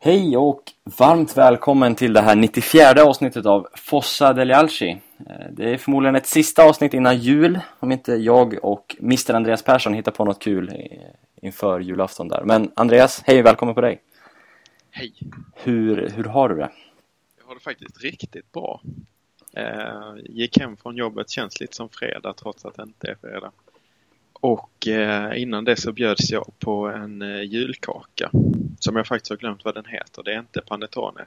Hej och varmt välkommen till det här 94 avsnittet av Fossa degli Alci. Eh, Det är förmodligen ett sista avsnitt innan jul, om inte jag och Mr Andreas Persson hittar på något kul inför julafton där. Men Andreas, hej och välkommen på dig. Hej! Hur, hur har du det? Jag har det faktiskt riktigt bra. Eh, gick hem från jobbet, känns lite som fredag trots att det inte är fredag. Och eh, innan det så bjöds jag på en eh, julkaka som jag faktiskt har glömt vad den heter. Det är inte panettone.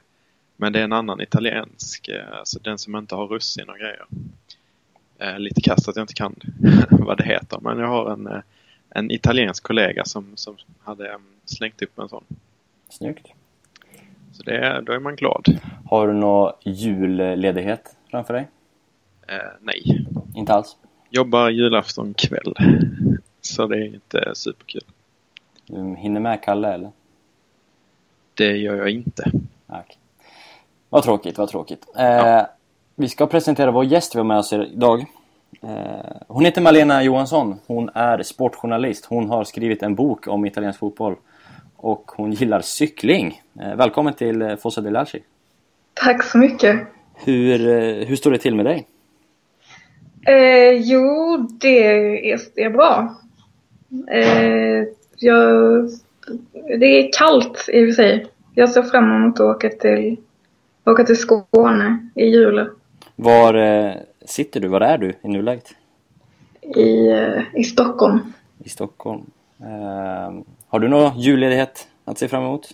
Men det är en annan italiensk, eh, alltså den som inte har russin och grejer. Lite kast att jag inte kan vad det heter men jag har en, en italiensk kollega som, som hade eh, slängt upp en sån. Snyggt. Så det, då är man glad. Har du någon julledighet framför dig? Eh, nej, Inte alls? jobbar julafton kväll. Så det är inte superkul. Du hinner med Kalle eller? Det gör jag inte. Tack. Vad tråkigt, vad tråkigt. Eh, Ja. Vi ska presentera vår gäst vi har med oss idag. Eh, hon heter Malena Johansson. Hon är sportjournalist. Hon har skrivit en bok om italiensk fotboll. Och hon gillar cykling. Eh, välkommen till eh, Fossa del Alci. Tack så mycket. Hur, eh, hur står det till med dig? Eh, jo, det är, det är bra. Eh, jag, det är kallt i och för sig. Jag ser fram emot att åka till, åka till Skåne i julen. Var eh, sitter du? Var är du i nuläget? I, eh, i Stockholm. I Stockholm. Eh, har du någon julledighet att se fram emot?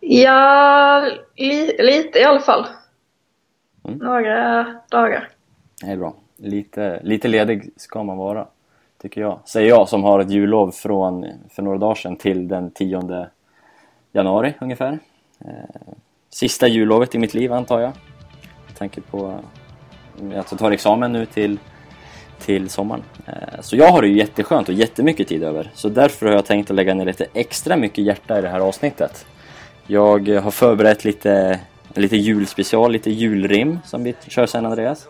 Ja, li, lite i alla fall. Mm. Några dagar. Det är bra. Lite, lite ledig ska man vara, tycker jag. Säger jag som har ett jullov från för några dagar sedan till den 10 januari ungefär. Eh, sista jullovet i mitt liv antar jag. Med tanke på att jag tar examen nu till, till sommaren. Eh, så jag har det ju jätteskönt och jättemycket tid över. Så därför har jag tänkt att lägga ner lite extra mycket hjärta i det här avsnittet. Jag har förberett lite, lite julspecial, lite julrim som vi kör sen Andreas.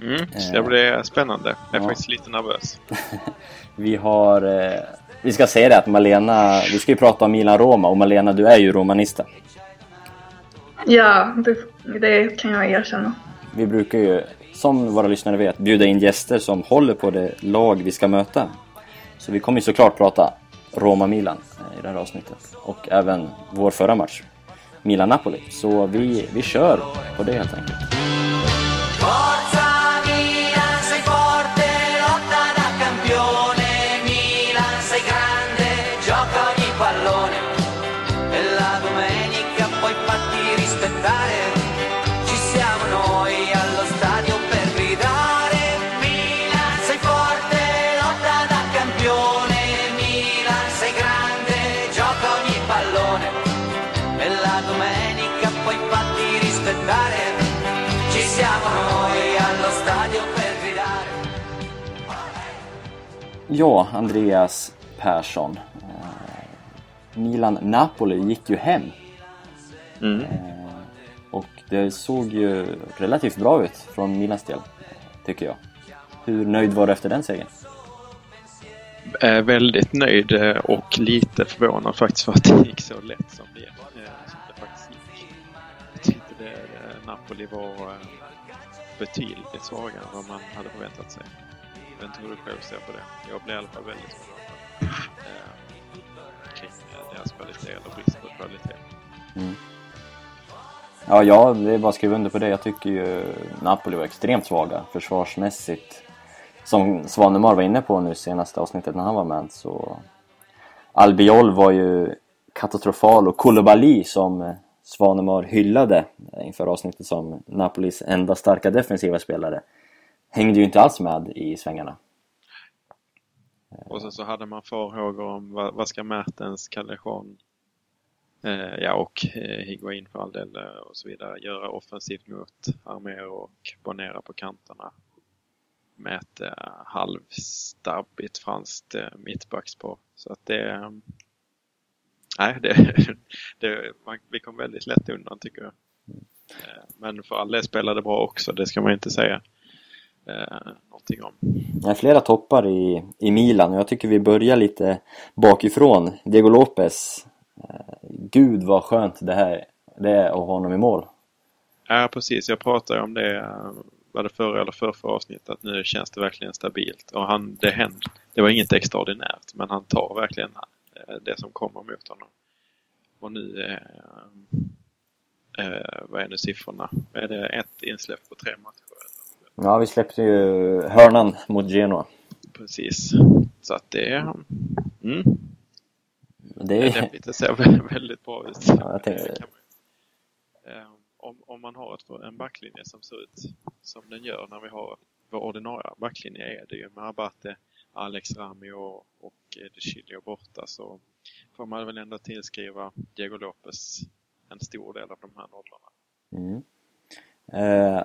Mm, så det blir spännande. Jag är Ja. faktiskt lite nervös. Vi har... Eh, vi ska säga det att Malena... Vi ska ju prata om Milan-Roma och Malena, du är ju romanista. Ja, det, det kan jag erkänna. Vi brukar ju, som våra lyssnare vet, bjuda in gäster som håller på det lag vi ska möta. Så vi kommer ju såklart prata Roma-Milan eh, i det här avsnittet. Och även vår förra match, Milan-Napoli. Så vi, vi kör på det helt enkelt. Ja, Andreas Persson. Eh, Milan-Napoli gick ju hem. Mm. Eh, och det såg ju relativt bra ut från Milans del, tycker jag. Hur nöjd var du efter den segern? Är väldigt nöjd eh, och lite förvånad faktiskt för att det gick så lätt som det, eh, som det faktiskt gick. Jag tyckte det, eh, Napoli var eh, betydligt svagare än vad man hade förväntat sig. Jag vet inte hur du själv ser på det. Jag blir i alla fall väldigt förvånad eh, kring eh, deras kvalitet eller brist på kvalitet. Mm. Ja, ja, det är bara att skriva under på det. Jag tycker ju Napoli var extremt svaga försvarsmässigt. Som Svanemar var inne på nu senaste avsnittet när han var med så Albiol var ju katastrofal och Koulibaly som Svanemar hyllade inför avsnittet som Napolis enda starka defensiva spelare hängde ju inte alls med i svängarna. Och så, så hade man farhågor om vad, vad ska Mertens, Callejon eh, ja, och eh, Higuain för all del eh, och så vidare göra offensivt mot Armero och Bonera på kanterna med ett eh, halvstabbigt franskt eh, mittbackspar. Så att det... Eh, nej, det, det, man, vi kom väldigt lätt undan tycker jag. Eh, men för all del spelade bra också, det ska man inte säga eh, någonting om. Det är flera toppar i, i Milan och jag tycker vi börjar lite bakifrån. Diego Lopez. Eh, gud vad skönt det här det är att ha honom i mål. Ja, precis. Jag pratade om det, eh, var det förra eller förra, förra avsnittet, att nu känns det verkligen stabilt. Och han, det hände, det var inget extraordinärt, men han tar verkligen eh, det som kommer mot honom. Och nu, eh, eh, vad är nu siffrorna? Är det ett insläpp på tre matcher? Ja, vi släppte ju hörnan mot Genoa. Precis. Så att det. Mm, Det är, det ser väldigt bra ut. Ja, jag tänkte- Eh, om, om man har ett, en backlinje som ser ut som den gör när vi har vår ordinarie backlinje är det ju med Abate, Alex Rami och, och Chilio borta så får man väl ändå tillskriva Diego Lopez en stor del av de här nollorna. Mm. Eh,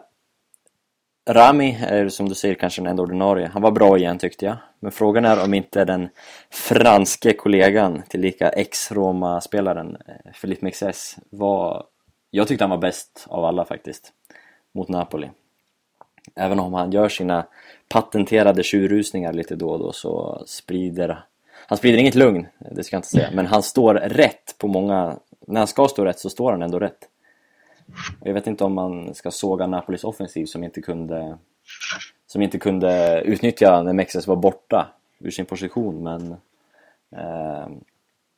Rami är som du säger kanske den enda ordinarie. Han var bra igen tyckte jag. Men frågan är om inte den franske kollegan, tillika ex-Roma-spelaren eh, Philippe Mexes var... Jag tyckte han var bäst av alla faktiskt. Mot Napoli. Även om han gör sina patenterade tjurrusningar lite då och då så sprider han sprider inget lugn, det ska jag inte säga, men han står rätt på många... När han ska stå rätt så står han ändå rätt. Jag vet inte om man ska såga Napolis offensiv som inte kunde som inte kunde utnyttja när Mexes var borta ur sin position men eh,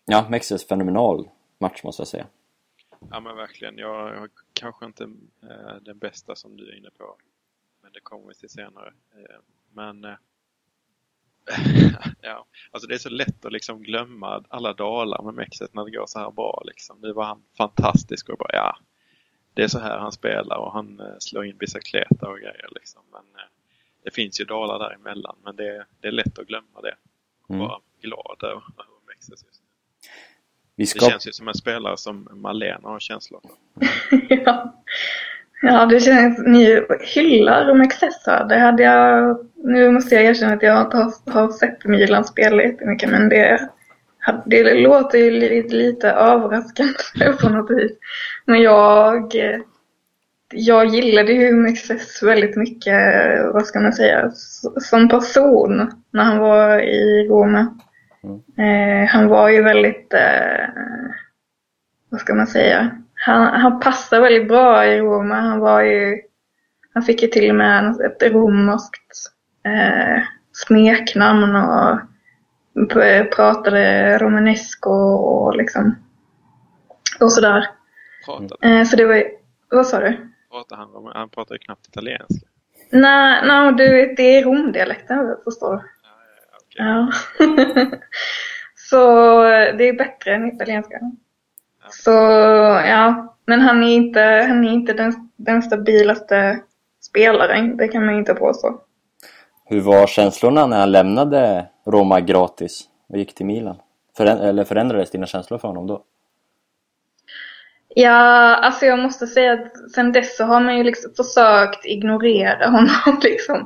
ja, Mexes fenomenal match måste jag säga. Ja men verkligen. Jag har kanske inte eh, den bästa som du är inne på. Men det kommer vi till senare. Eh, men eh, ja, alltså det är så lätt att liksom glömma alla dalar med Mexet när det går så här bra. Liksom. Nu var han fantastisk och bara ja, det är så här han spelar och han eh, slår in bicicleta och grejer. Liksom. Men eh, det finns ju dalar däremellan men det, det är lätt att glömma det. Och Mm. vara glad över Mexes just nu. Vi Det ska, känns ju som en spelare som Malena har känslor för. ja. ja, det känns... Ni hyllar Romexessa. Det hade jag... Nu måste jag erkänna att jag inte har, har sett Milan spela jättemycket, men det, det låter ju lite, lite överraskande på något vis. Men jag... Jag gillade ju Mexes väldigt mycket, vad ska man säga, som person när han var i Roma. Eh, han var ju väldigt, eh, vad ska man säga, han, han passade väldigt bra i Roma. Han var ju, han fick ju till och med ett romerskt eh, smeknamn och pratade romanesco och liksom och sådär. Pratade, Eh, så det var ju, vad sa du? pratade han, om, han pratar ju knappt italienska. Nej, nej du vet, det är romdialekten förstår du. Ja, ja, okej. Ja. så det är bättre än italienska. Så ja, men han är inte, han är inte den, den stabilaste spelaren, det kan man inte påstå. hur var känslorna när han lämnade Roma gratis och gick till Milan? Föränd, eller förändrades dina känslor för honom då? Ja, alltså jag måste säga att sen dess så har man ju liksom försökt ignorera honom liksom.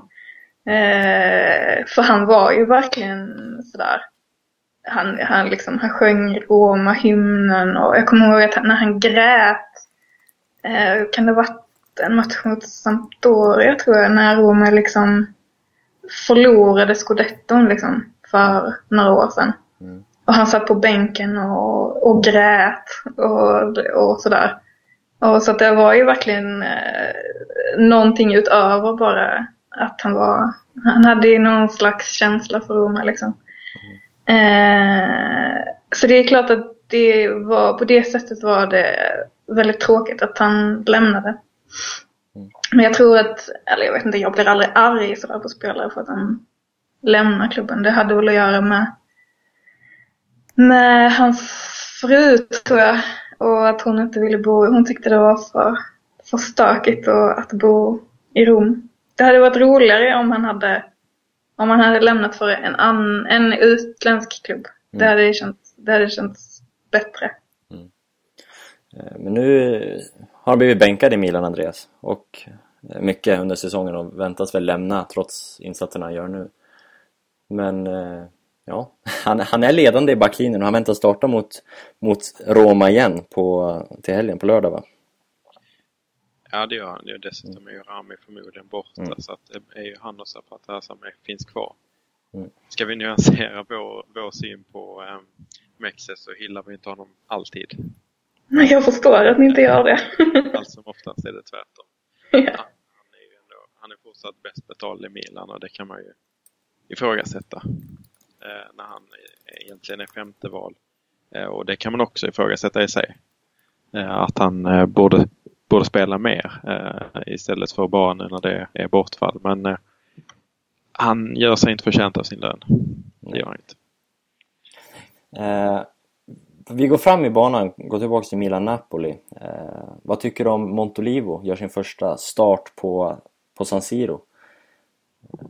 Eh, för han var ju verkligen sådär. Han, han, liksom, han sjöng Roma-hymnen och jag kommer ihåg att han- när han grät. Eh, kan det ha varit en match mot Sampdoria tror jag, när Roma liksom förlorade scudetton liksom för några år sedan. Mm. Och han satt på bänken och, och grät och, och sådär. Och så att det var ju verkligen eh, någonting utöver bara att han var, han hade ju någon slags känsla för Roma liksom. Eh, så det är klart att det var, på det sättet var det väldigt tråkigt att han lämnade. Men jag tror att, eller jag vet inte, jag blir aldrig arg sådär på spelare för att han lämnar klubben. Det hade väl att göra med med hans fru tror jag. Och att hon inte ville bo, hon tyckte det var för, för stökigt och att bo i Rom. Det hade varit roligare om han hade, om han hade lämnat för en, an, en utländsk klubb. Det, hade känts, det hade känts bättre. Eh, Men nu har han blivit bänkad i Milan, Andreas. Och eh, mycket under säsongen och väntas väl lämna trots insatserna han gör nu. Men eh, ja, han, han är ledande i backlinjen och han väntas starta mot, mot Roma igen på, till helgen, på lördag va? Ja, det gör han. Det är dessutom är ju Rami förmodligen borta Mm. så att det är ju han och Zapata som är, finns kvar. Mm. Ska vi nyansera vår, vår syn på um, Mexes så hyllar vi inte honom alltid. Men jag förstår att ni inte gör det. Allt som oftast är det tvärtom. ja. Han är ju ändå, han är fortsatt bäst betald i Milan och det kan man ju ifrågasätta. Eh, när han egentligen är femte val. Eh, och det kan man också ifrågasätta i sig. Eh, att han borde, borde spela mer istället för bara nu när det är bortfall. Men han gör sig inte förtjänt av sin lön. Det gör han inte. Eh, vi går fram i banan, går tillbaka till Milan-Napoli. Eh, vad tycker du om Montolivo? Gör sin första start på, på San Siro. Eh,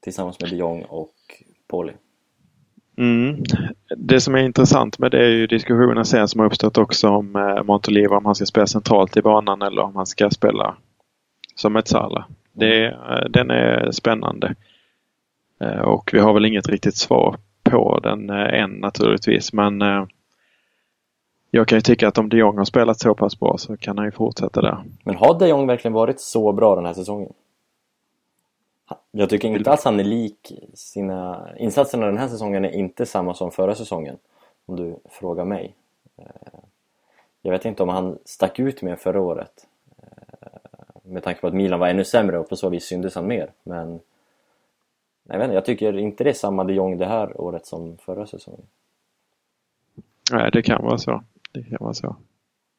tillsammans med de Jong och Poli. Mm. Det som är intressant med det är ju diskussionen sen som har uppstått också om eh, Montolivo om han ska spela centralt i banan eller om han ska spela som ett Sala. Det, eh, den är spännande. Eh, Och vi har väl inget riktigt svar på den eh, än naturligtvis men jag kan ju tycka att om de Jong har spelat så pass bra så kan han ju fortsätta där. Men har de Jong verkligen varit så bra den här säsongen? Jag tycker inte alls han är lik sina... Insatserna den här säsongen är inte samma som förra säsongen. Om du frågar mig. Eh, Jag vet inte om han stack ut mer förra året. Eh, Med tanke på att Milan var ännu sämre och på så vis syndes han mer. Men... Jag vet inte, jag tycker inte det är samma de Jong det här året som förra säsongen. Nej, det kan vara så. Det kan vara så.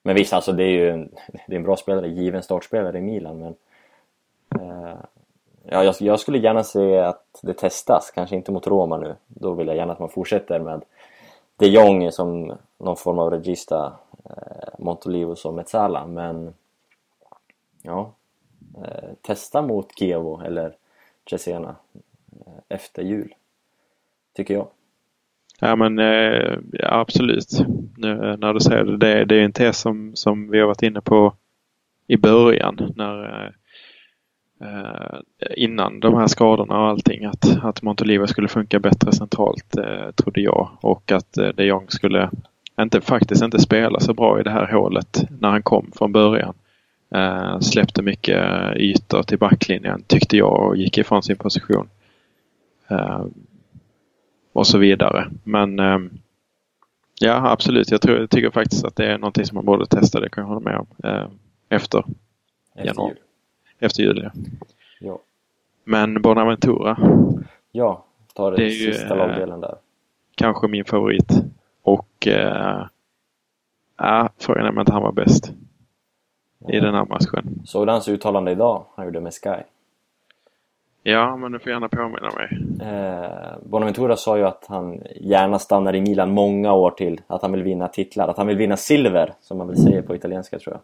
Men visst, alltså det är ju en, det är en bra spelare, given startspelare i Milan men eh, ja, jag, jag skulle gärna se att det testas, kanske inte mot Roma nu. Då vill jag gärna att man fortsätter med de Jong som någon form av regista, eh, Montolivo som Metsala. men ja, eh, testa mot Kievo eller Cesena eh, efter jul, tycker jag. Ja men eh, absolut. Nu, eh, när du säger det, det, det är en tes som, som vi har varit inne på i början. När, eh, eh, eh, innan de här skadorna och allting. Att, att Montolivo skulle funka bättre centralt eh, trodde jag. Och att eh, de Jong skulle inte, faktiskt inte spela så bra i det här hålet när han kom från början. Eh, släppte mycket eh, ytor till backlinjen tyckte jag och gick ifrån sin position. Eh, och så vidare. Men ehm, ja, absolut. Jag, tror, jag tycker faktiskt att det är någonting som man borde testa. Det kan jag hålla med om. Eh, efter, Efter Januari. Efter jul. ja. Ja, Men Bonaventura, ja ta det, Det är ju, sista eh, lagdelen där. kanske min favorit. Och eh, ja, frågan är om inte han var bäst i den här matchen. Såg du hans uttalande idag han gjorde med Sky? Ja, men du får gärna påminna mig. Eh, Bonaventura sa ju att han gärna stannar i Milan många år till, att han vill vinna titlar, att han vill vinna silver, som man väl säger på italienska tror jag.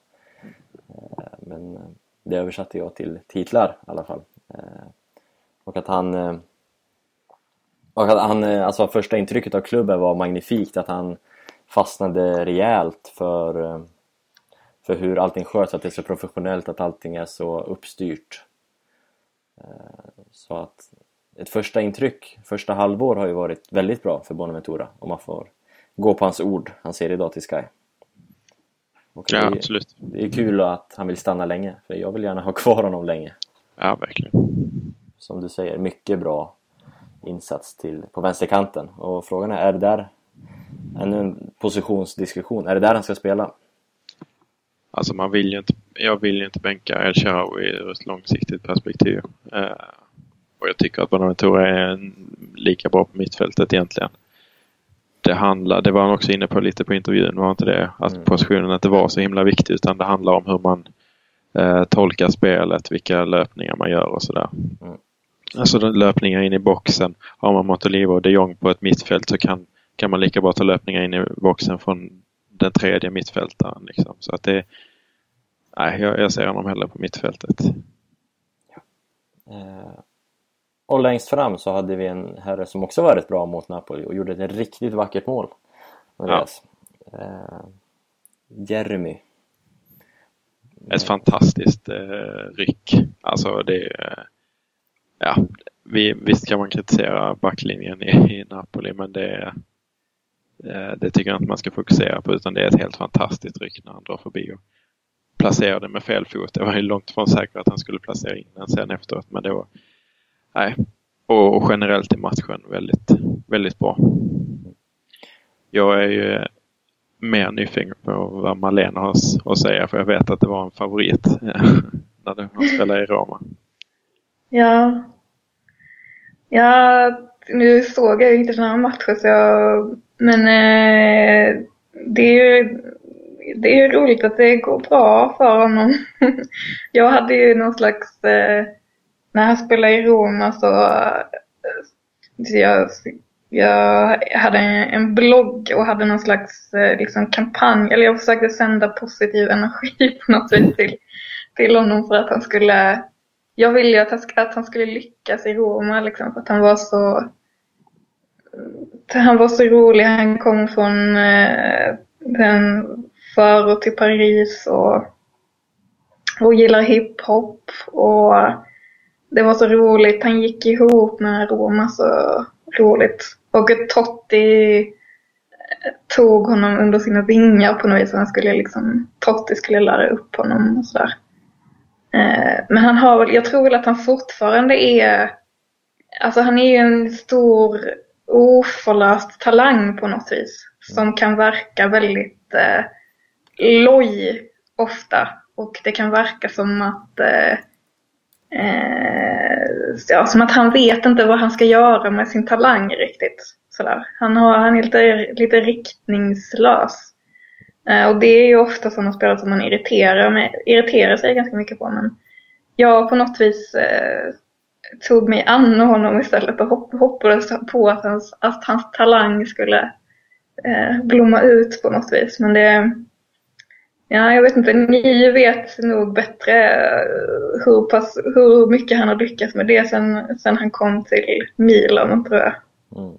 Eh, men eh, det översatte jag till titlar i alla fall. Eh, och att han... Eh, och att han, eh, alltså första intrycket av klubben var magnifikt, att han fastnade rejält för, för hur allting sköts, att det är så professionellt, att allting är så uppstyrt. Så att ett första intryck, första halvår har ju varit väldigt bra för Bonaventura om man får gå på hans ord han säger idag till Sky. Och Ja, det, absolut. det är kul att han vill stanna länge, för jag vill gärna ha kvar honom länge. Ja, verkligen. Som du säger, mycket bra insats till, på vänsterkanten. Och frågan är, är det där, ännu en positionsdiskussion, är det där han ska spela? Alltså man vill ju inte, jag vill ju inte bänka El Shaarawy ur ett långsiktigt perspektiv. Eh, och jag tycker att Bonaventura är en, lika bra på mittfältet egentligen. Det handlar, det var han också inne på lite på intervjun, var inte det? Att Mm. positionen inte var så himla viktig utan det handlar om hur man eh, tolkar spelet, vilka löpningar man gör och sådär. Mm. Alltså löpningar in i boxen. Har man Montolivo och de Jong på ett mittfält så kan, kan man lika bra ta löpningar in i boxen från den tredje mittfältaren. Liksom. Så att det, nej, jag, jag ser honom hellre på mittfältet. Eh, och längst fram så hade vi en herre som också var rätt bra mot Napoli och gjorde ett riktigt vackert mål. Andreas. Eh, Jeremy. Ett fantastiskt eh, ryck. Alltså det är, ja, vi, visst kan man kritisera backlinjen i, i Napoli men det, eh, det tycker jag inte man ska fokusera på utan det är ett helt fantastiskt ryck när han drar förbi och placerar den med fel fot. Det var ju långt från säkert att han skulle placera in den sen efteråt men det var, nej. Och, och generellt i matchen väldigt, väldigt bra. Jag är ju mer nyfiken på vad Malena har att säga för jag vet att det var en favorit när han spelade i Roma. Ja. Ja, nu såg jag ju inte den här matchen så jag, men eh, det är ju det är ju roligt att det går bra för honom. jag hade ju någon slags, eh, när han spelade i Roma så, eh, så jag, jag hade en blogg och hade någon slags eh, liksom kampanj, eller jag försökte sända positiv energi på något sätt till, till honom för att han skulle jag ville ju att han, att han skulle lyckas i Roma liksom, för att han var så eh, han var så rolig. Han kom från eh, den förort till Paris och, och gillar hiphop. Och det var så roligt. Han gick ihop med Roma så roligt. Och Totti eh, tog honom under sina vingar på något vis. Han skulle liksom, Totti skulle lära upp honom och sådär. Eh, Men han har väl, jag tror väl att han fortfarande är, alltså han är ju en stor oförlöst talang på något vis. Som kan verka väldigt eh, loj ofta. Och det kan verka som att eh, eh, ja, som att han vet inte vad han ska göra med sin talang riktigt. Sådär. Han, har, han är lite, lite riktningslös. Eh, och det är ju ofta sådana spelare som man irriterar, med, irriterar sig ganska mycket på. Men jag på något vis eh, tog mig an honom istället och hopp, hoppades på att hans, att hans talang skulle eh, blomma ut på något vis. Men det, ja jag vet inte, ni vet nog bättre eh, hur, pass, hur mycket han har lyckats med det sen, sen han kom till Milan tror jag. Mm.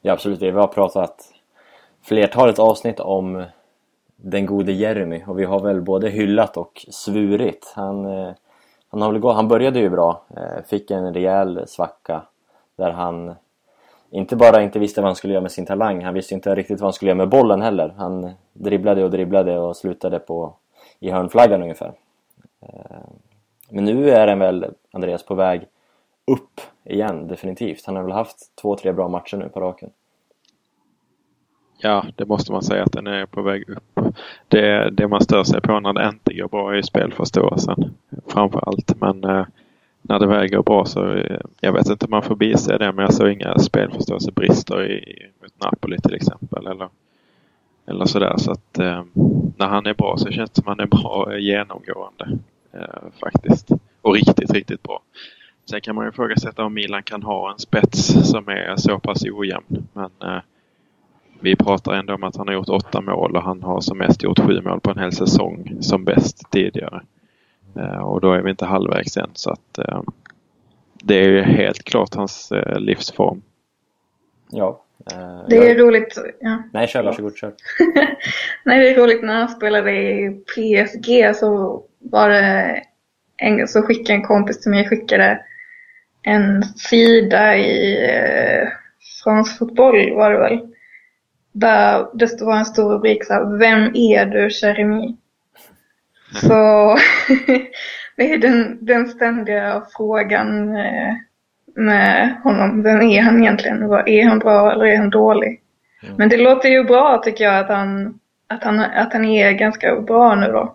Ja absolut, vi har pratat flertalet avsnitt om den gode Jeremy och vi har väl både hyllat och svurit. Han, eh, han, har väl gått, han började ju bra, eh, fick en rejäl svacka där han inte bara inte visste vad han skulle göra med sin talang, han visste inte riktigt vad han skulle göra med bollen heller. Han dribblade och dribblade och slutade på i hörnflaggan ungefär. Eh, men nu är han väl, Andreas, på väg upp igen definitivt. Han har väl haft två, tre bra matcher nu på raken. Ja, det måste man säga att den är på väg upp. Det, det man stör sig på när det inte går bra är ju spelförståelsen framför allt. Men eh, när det väl går bra så, eh, jag vet inte om man får bise det, men jag såg inga spelförståelsebrister i, mot Napoli till exempel. Eller, eller sådär. Så att eh, när han är bra så känns det som han är bra eh, genomgående. Eh, faktiskt. Och riktigt, riktigt bra. Sen kan man ju ifrågasätta om Milan kan ha en spets som är så pass ojämn. Men eh, vi pratar ändå om att han har gjort åtta mål och han har som mest gjort sju mål på en hel säsong som bäst tidigare. Eh, och då är vi inte halvvägs än så att eh, det är ju helt klart hans eh, livsform. Ja. Det är roligt. Ja. Nej, kör varsågod, kör. Nej, det är roligt när han spelade i PSG så var det en, så skickade en kompis till mig skickade en sida i eh, Fransk fotboll var det väl. Där det var en stor rubrik så här, Vem är du Jeremy? Så det är den, den ständiga frågan eh, med honom. Vem är han egentligen? Är han bra eller är han dålig? Mm. Men det låter ju bra tycker jag att han, att han, att han är ganska bra nu då.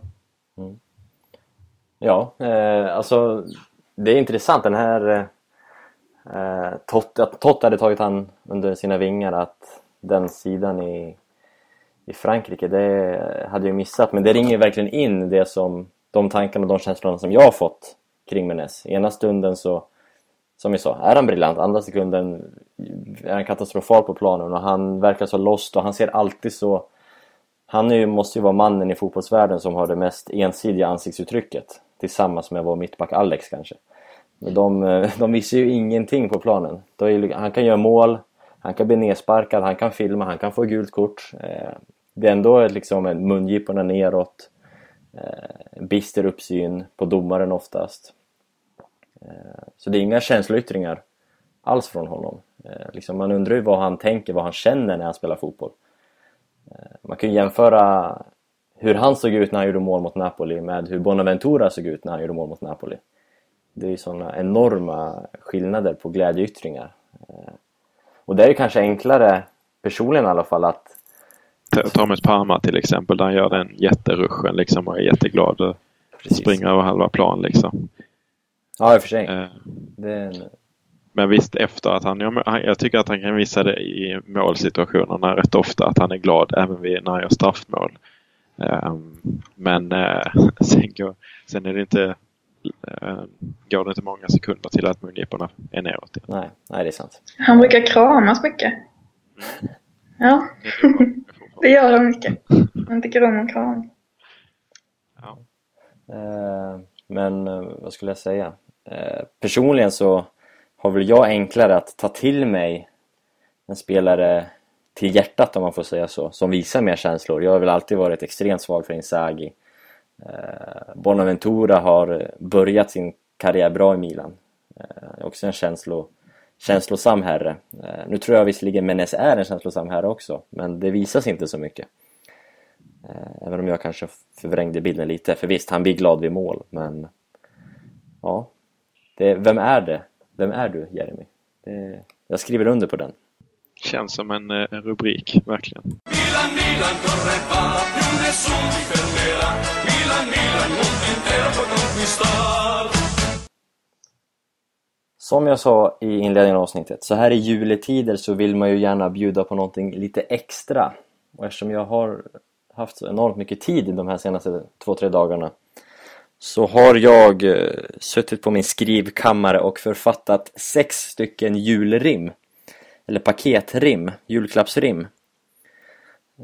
Ja, eh, alltså det är intressant den här eh, Tott, att Tott hade tagit han under sina vingar att den sidan i, i Frankrike, det hade jag missat. Men det ringer verkligen in det som de tankarna och de känslorna som jag har fått kring Menes. Ena stunden så, som vi sa, är han briljant, andra sekunden är han katastrofal på planen och han verkar så lost och han ser alltid så han är ju, måste ju vara mannen i fotbollsvärlden som har det mest ensidiga ansiktsuttrycket Tillsammans med vår mittback Alex kanske. Men de, de visar ju ingenting på planen. Är Han kan göra mål Han kan bli nedsparkad, han kan filma, han kan få gult kort. Eh, det är ändå liksom mungiporna neråt eh, Bister uppsyn på domaren oftast Eh, Så det är inga känsloyttringar alls från honom Eh, liksom Man undrar ju vad han tänker, vad han känner när han spelar fotboll eh, man kan ju jämföra hur han såg ut när han gjorde mål mot Napoli med hur Bonaventura såg ut när han gjorde mål mot Napoli. Det är ju sådana enorma skillnader på glädjeyttringar. Eh, Och det är ju kanske enklare, personligen i alla fall, att Thomas Parma till exempel, där han gör den jätteruschen liksom och är jätteglad och Precis. springer över halva plan liksom. Ja, i och för sig. Eh, Det är en... Men visst efter att han, jag, tycker att han kan visa det i målsituationerna rätt ofta att han är glad även vid, när han gör straffmål. Ehm, men eh, sen, går, sen är det inte, eh, går det inte många sekunder till att mungiporna är neråt. Nej, nej, det är sant. Han brukar kramas mycket. Ja, Det gör han mycket. Han tycker om att kramas. Ja. Eh, Men eh, vad skulle jag säga? Eh, Personligen så har väl jag enklare att ta till mig en spelare till hjärtat om man får säga så, som visar mer känslor. Jag har väl alltid varit extremt svag för Inzaghi. Eh, Bonaventura har börjat sin karriär bra i Milan. Eh, också en känslo, känslosam herre. Eh, nu tror jag visserligen Menes är en känslosam herre också, men det visas inte så mycket. Eh, Även om jag kanske förvrängde bilden lite, för visst, han blir glad vid mål, men... Ja. Det, vem är det? Vem är du, Jeremy? Det, jag skriver under på den. Känns som en, eh, en rubrik, verkligen. Milan, Milan, Som jag sa i inledningen av avsnittet, så här i juletider så vill man ju gärna bjuda på någonting lite extra. Och eftersom jag har haft så enormt mycket tid de här senaste två, tre dagarna så har jag eh, suttit på min skrivkammare och författat sex stycken julrim. Eller paketrim, julklappsrim.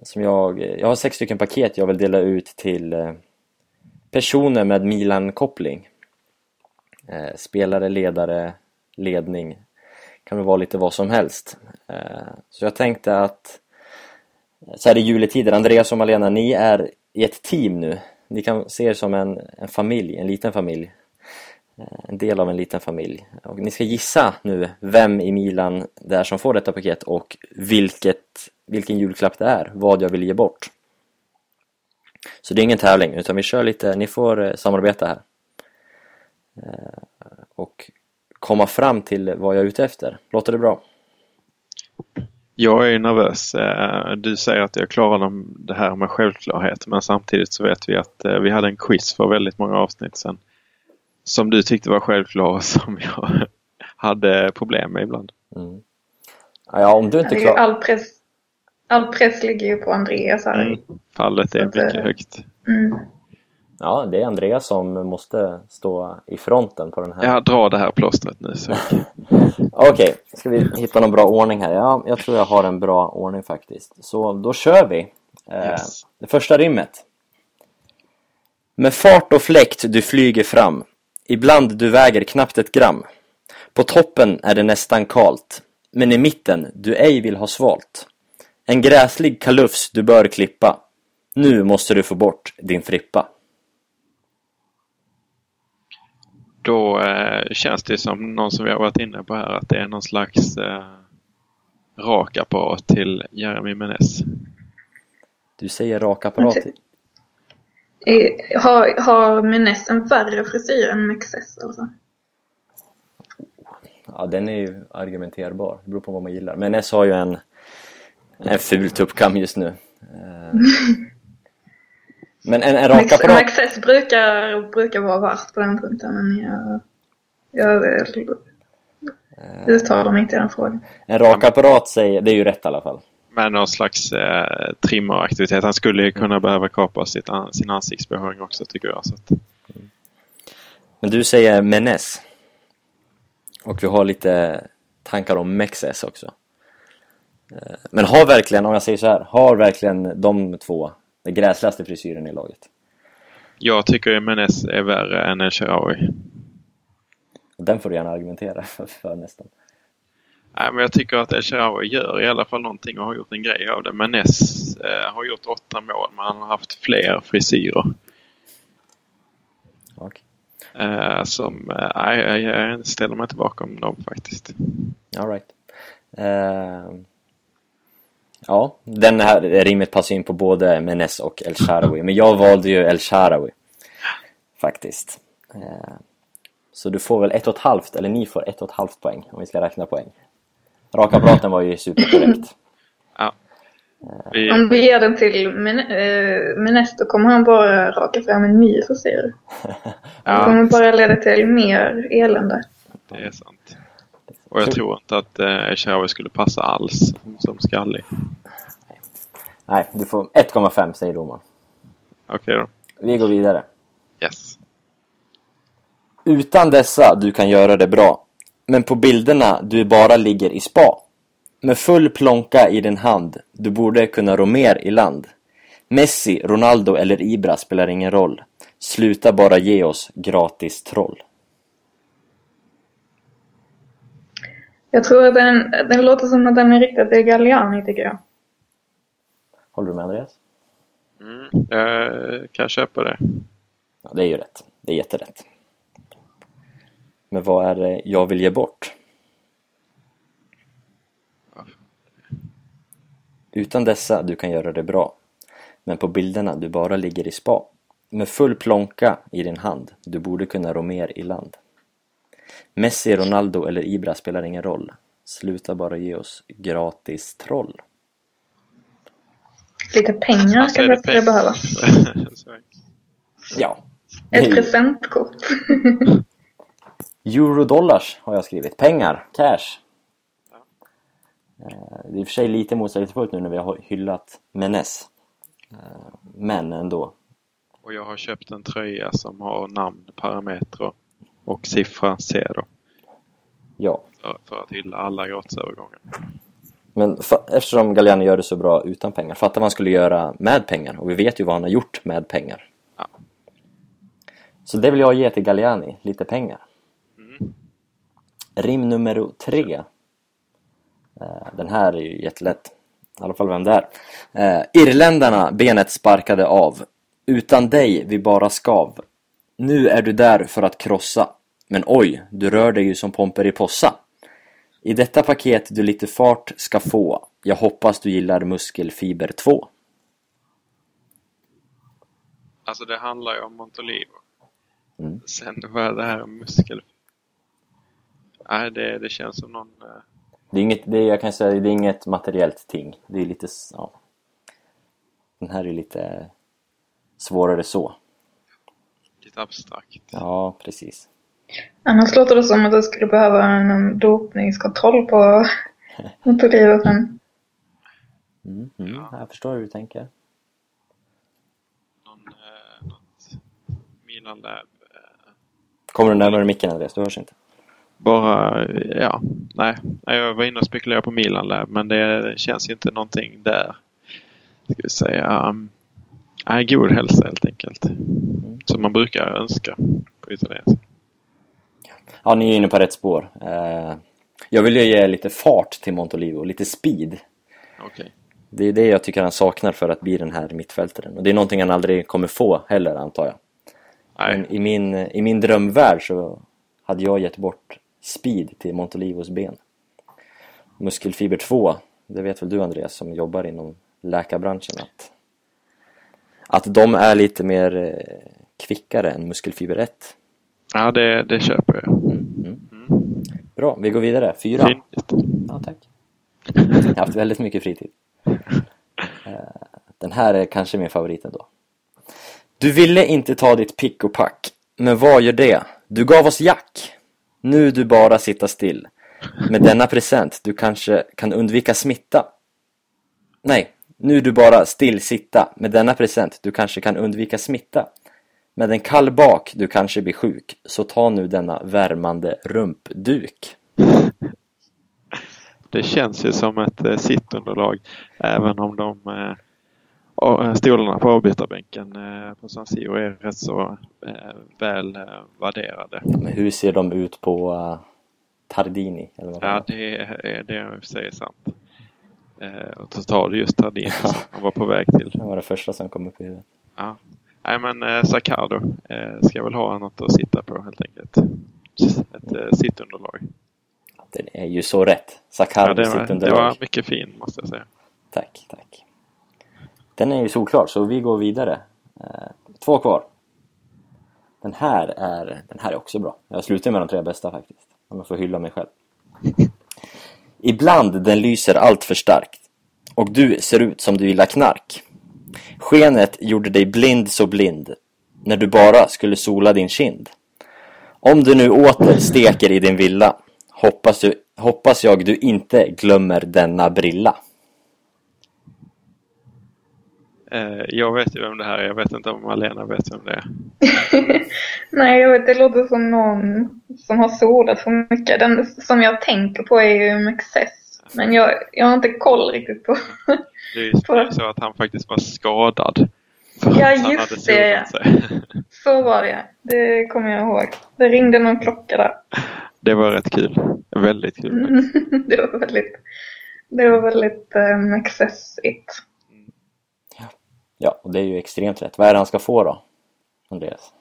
Som jag, eh, jag har sex stycken paket jag vill dela ut till eh, personer med Milan-koppling. Spelare, ledare, ledning. Kan väl vara lite vad som helst. Eh, så jag tänkte att eh, så här i juletider, Andreas och Malena, ni är i ett team nu. Ni kan se er som en, en familj, en liten familj. Eh, en del av en liten familj. Och ni ska gissa nu vem i Milan det är som får detta paket och vilket, vilken julklapp det är, vad jag vill ge bort. Så det är ingen tävling, utan vi kör lite, ni får samarbeta här. Och komma fram till vad jag är ute efter. Låter det bra? Jag är nervös. Eh, Du säger att jag klarar det här med självklarhet men samtidigt så vet vi att eh, vi hade en quiz för väldigt många avsnitt sedan. Som du tyckte var självklar och som jag hade problem med ibland. Mm. Ja, om du inte klarar... all press, all press ligger ju på Andreas här. Mm. Fallet är att, eh, mycket högt. Mm. Ja, det är Andreas som måste stå i fronten på den här. Jag drar det här plåstret nu. Okej, ska vi hitta någon bra ordning här? Ja, jag tror jag har en bra ordning faktiskt. Så då kör vi. Eh, Yes. Det första rimmet. Med fart och fläkt du flyger fram. Ibland du väger knappt ett gram. På toppen är det nästan kalt. Men i mitten du ej vill ha svalt. En gräslig kalufs du bör klippa. Nu måste du få bort din frippa. Då eh, känns det som någon som vi har varit inne på här att det är någon slags eh, rak apparat till Jeremy Menes. Du säger rak apparat. Eh, Har, har Menes en värre frisyr än Mexes alltså? Ja, den är ju argumenterbar. Det beror på vad man gillar. Men Ness har ju en, en ful tuppkam just nu. Men en, en rak Mex- apparat... Mexes brukar, brukar vara värst på den punkten men jag, jag Eh. uttalar mig inte i den frågan. En rak apparat säger... Det är ju rätt i alla fall. Med någon slags eh, trimmeraktivitet. Han skulle ju kunna behöva kapa sitt, an- sin ansiktsbehåring också tycker jag. Så att, Men du säger Menes. Och vi har lite tankar om Mexes också. Eh, Men har verkligen, om jag säger så här, har verkligen de två den gräsligaste frisyren i laget? jag tycker Menes är värre än El Shaarawy. Den får du gärna argumentera för, nästan. Nej, men jag tycker att El Shaarawy gör i alla fall någonting och har gjort en grej av det. Menes eh, har gjort åtta mål men han har haft fler frisyrer. Okej. Eh, som, eh, jag, jag ställer mig inte bakom dem faktiskt. All right. Eh, ja, den här rimmet passar in på både Menes och El Shaarawy. Men jag valde ju El Shaarawy. Faktiskt. Eh, så du får väl ett och ett halvt, eller ni får ett och ett halvt poäng om vi ska räkna poäng. Rakapparaten var ju superkorrekt. Ja. Vi, Om vi ger den till Men eh, Menes då kommer han bara raka fram en ny frisyr. Det ja, kommer bara leda till mer elände. det är sant. Och jag tror inte att eh, Esharawi skulle passa alls som skallig. Nej, du får 1,5 säger domaren. Okej då. Vi går vidare. Yes. Utan dessa du kan göra det bra. Men på bilderna du bara ligger i spa. Med full plånka i din hand. Du borde kunna rå mer i land. Messi, Ronaldo eller Ibra spelar ingen roll. Sluta bara ge oss gratis troll. Jag tror att den, den låter som att den är riktad till Galliani tycker jag. Håller du med Andreas? Mm. Jag kan köpa det. Ja, det är ju rätt. Det är jätterätt. Men vad är det jag vill ge bort? Utan dessa du kan göra det bra. Men på bilderna du bara ligger i spa. Med full plånka i din hand. Du borde kunna rå mer i land. Messi, Ronaldo eller Ibra spelar ingen roll. Sluta bara ge oss gratis troll. Lite pengar det jag peng- behöva. Ja. Ett presentkort. Eurodollars har jag skrivit. Pengar, cash. Eh, Det är i och för sig lite motsägelsefullt nu när vi har hyllat Menes. Eh, Men ändå. Och jag har köpt en tröja som har namn, parametrar och siffra C då. Ja. För, för att hylla alla gratisövergångar. Men eftersom Galliani gör det så bra utan pengar, fatta vad han skulle göra med pengar. Och vi vet ju vad han har gjort med pengar. Ja. Så det vill jag ge till Galliani, lite pengar. Mm. Rim nummer tre. Eh, Den här är ju jättelätt. I alla fall vem det är. Eh, Irländarna benet sparkade av. Utan dig vi bara skav. Nu är du där för att krossa. Men oj, du rör dig ju som Pomperipossa. I detta paket du lite fart ska få. Jag hoppas du gillar muskelfiber 2. Alltså det handlar ju om Montolivo. Mm. Sen vad det här är muskel... Nej, det, det känns som någon... eh, Det är inget, det är, jag kan säga, det är inget materiellt ting. Det är lite, ja. Den här är lite svårare så. Lite abstrakt. Ja, precis. Annars låter det som att jag skulle behöva en dopningskontroll på Montolivo sen. Mm, mm, Ja. Jag förstår hur du tänker. Någon, eh, något Milan Lab. Eh, Kommer du närmare micken Andreas? Du hörs inte. bara, ja. Nej, jag var inne och spekulerade på Milan Lab men det känns ju inte någonting där. Ska vi säga. Um, nej, god hälsa helt enkelt. Som man brukar önska på italienska. Ja, ni är inne på rätt spår. Eh, jag vill ju ge lite fart till Montolivo, lite speed. Okej. Det är det jag tycker han saknar för att bli den här mittfältaren. Och det är någonting han aldrig kommer få heller, antar jag. Nej, Men i min, i min drömvärld så hade jag gett bort speed till Montolivos ben. Muskelfiber 2, det vet väl du Andreas som jobbar inom läkarbranschen att, att de är lite mer eh, kvickare än muskelfiber 1. ja det, det köper jag. Mm. Bra, vi går vidare. Fyra. Fint. Ja, tack. Jag har haft väldigt mycket fritid. Eh, Den här är kanske min favorit ändå. Du ville inte ta ditt pick och pack, men vad gör det? Du gav oss jack. Nu du bara sitta still. Med denna present du kanske kan undvika smitta. Nej, nu du bara still sitta. Med denna present du kanske kan undvika smitta. Med en kall bak du kanske blir sjuk, så ta nu denna värmande rumpduk. Det känns ju som ett eh, sittunderlag även om de eh, eh, stolarna på avbytarbänken eh, på San Siro är rätt så eh, väl eh, värderade. Men hur ser de ut på uh, Tardini? Eller vad Ja, det är, det är i och för sig sant. Eh, och så tar du just Tardini som han var på väg till. Det var det första som kom upp i huvudet. Ja. Nej men eh, Saccardo eh, ska väl ha något att sitta på helt enkelt. Ett eh, sittunderlag. Den är ju så rätt. Sakharov Ja, det, sitt var, det var mycket fin måste jag säga. Tack, tack. Den är ju solklar, så vi går vidare. Eh, två kvar. Den här är, den här är också bra. Jag slutar med de tre bästa faktiskt. Om jag får hylla mig själv. Ibland den lyser allt för starkt. och du ser ut som du gillar knark. Skenet gjorde dig blind så blind när du bara skulle sola din kind. Om du nu åter steker i din villa hoppas, du, hoppas jag du inte glömmer denna brilla. Eh, jag vet ju vem det här är. Jag vet inte om Malena vet vem det är. Nej, jag vet, det låter som någon som har solat för mycket. Den som jag tänker på är ju Mexes. Men jag, jag har inte koll riktigt på... Det är ju På- så att han faktiskt var skadad. Ja, just det, ja. Så var det, det kommer jag ihåg. Det ringde någon klocka där. Det var rätt kul. Väldigt kul. det var väldigt, det var väldigt eh, Mexes-igt. Ja, och det är ju extremt rätt. Vad är det han ska få då? Andreas?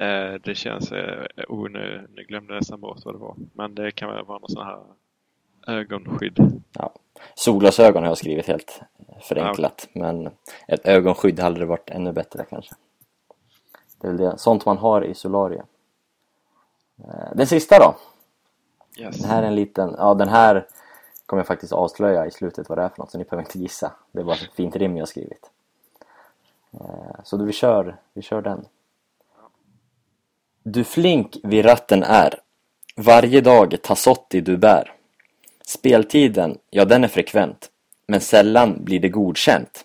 Eh, det känns... Eh, oh, nu, nu glömde jag nästan bort vad det var. Men det kan väl vara någon sån här ögonskydd. Ja. Solglasögon har jag skrivit helt förenklat. Men ett ögonskydd hade det varit ännu bättre kanske. Det är väl det. Sånt man har i solarium. Eh, Den sista då? Yes. Den här är en liten, ja den här kommer jag faktiskt avslöja i slutet vad det är för något så ni behöver inte gissa. Det är bara ett fint rim jag skrivit. Eh, Så vi kör, vi kör den. Du flink vid ratten är. Varje dag Tassotti du bär. Speltiden, ja den är frekvent. Men sällan blir det godkänt.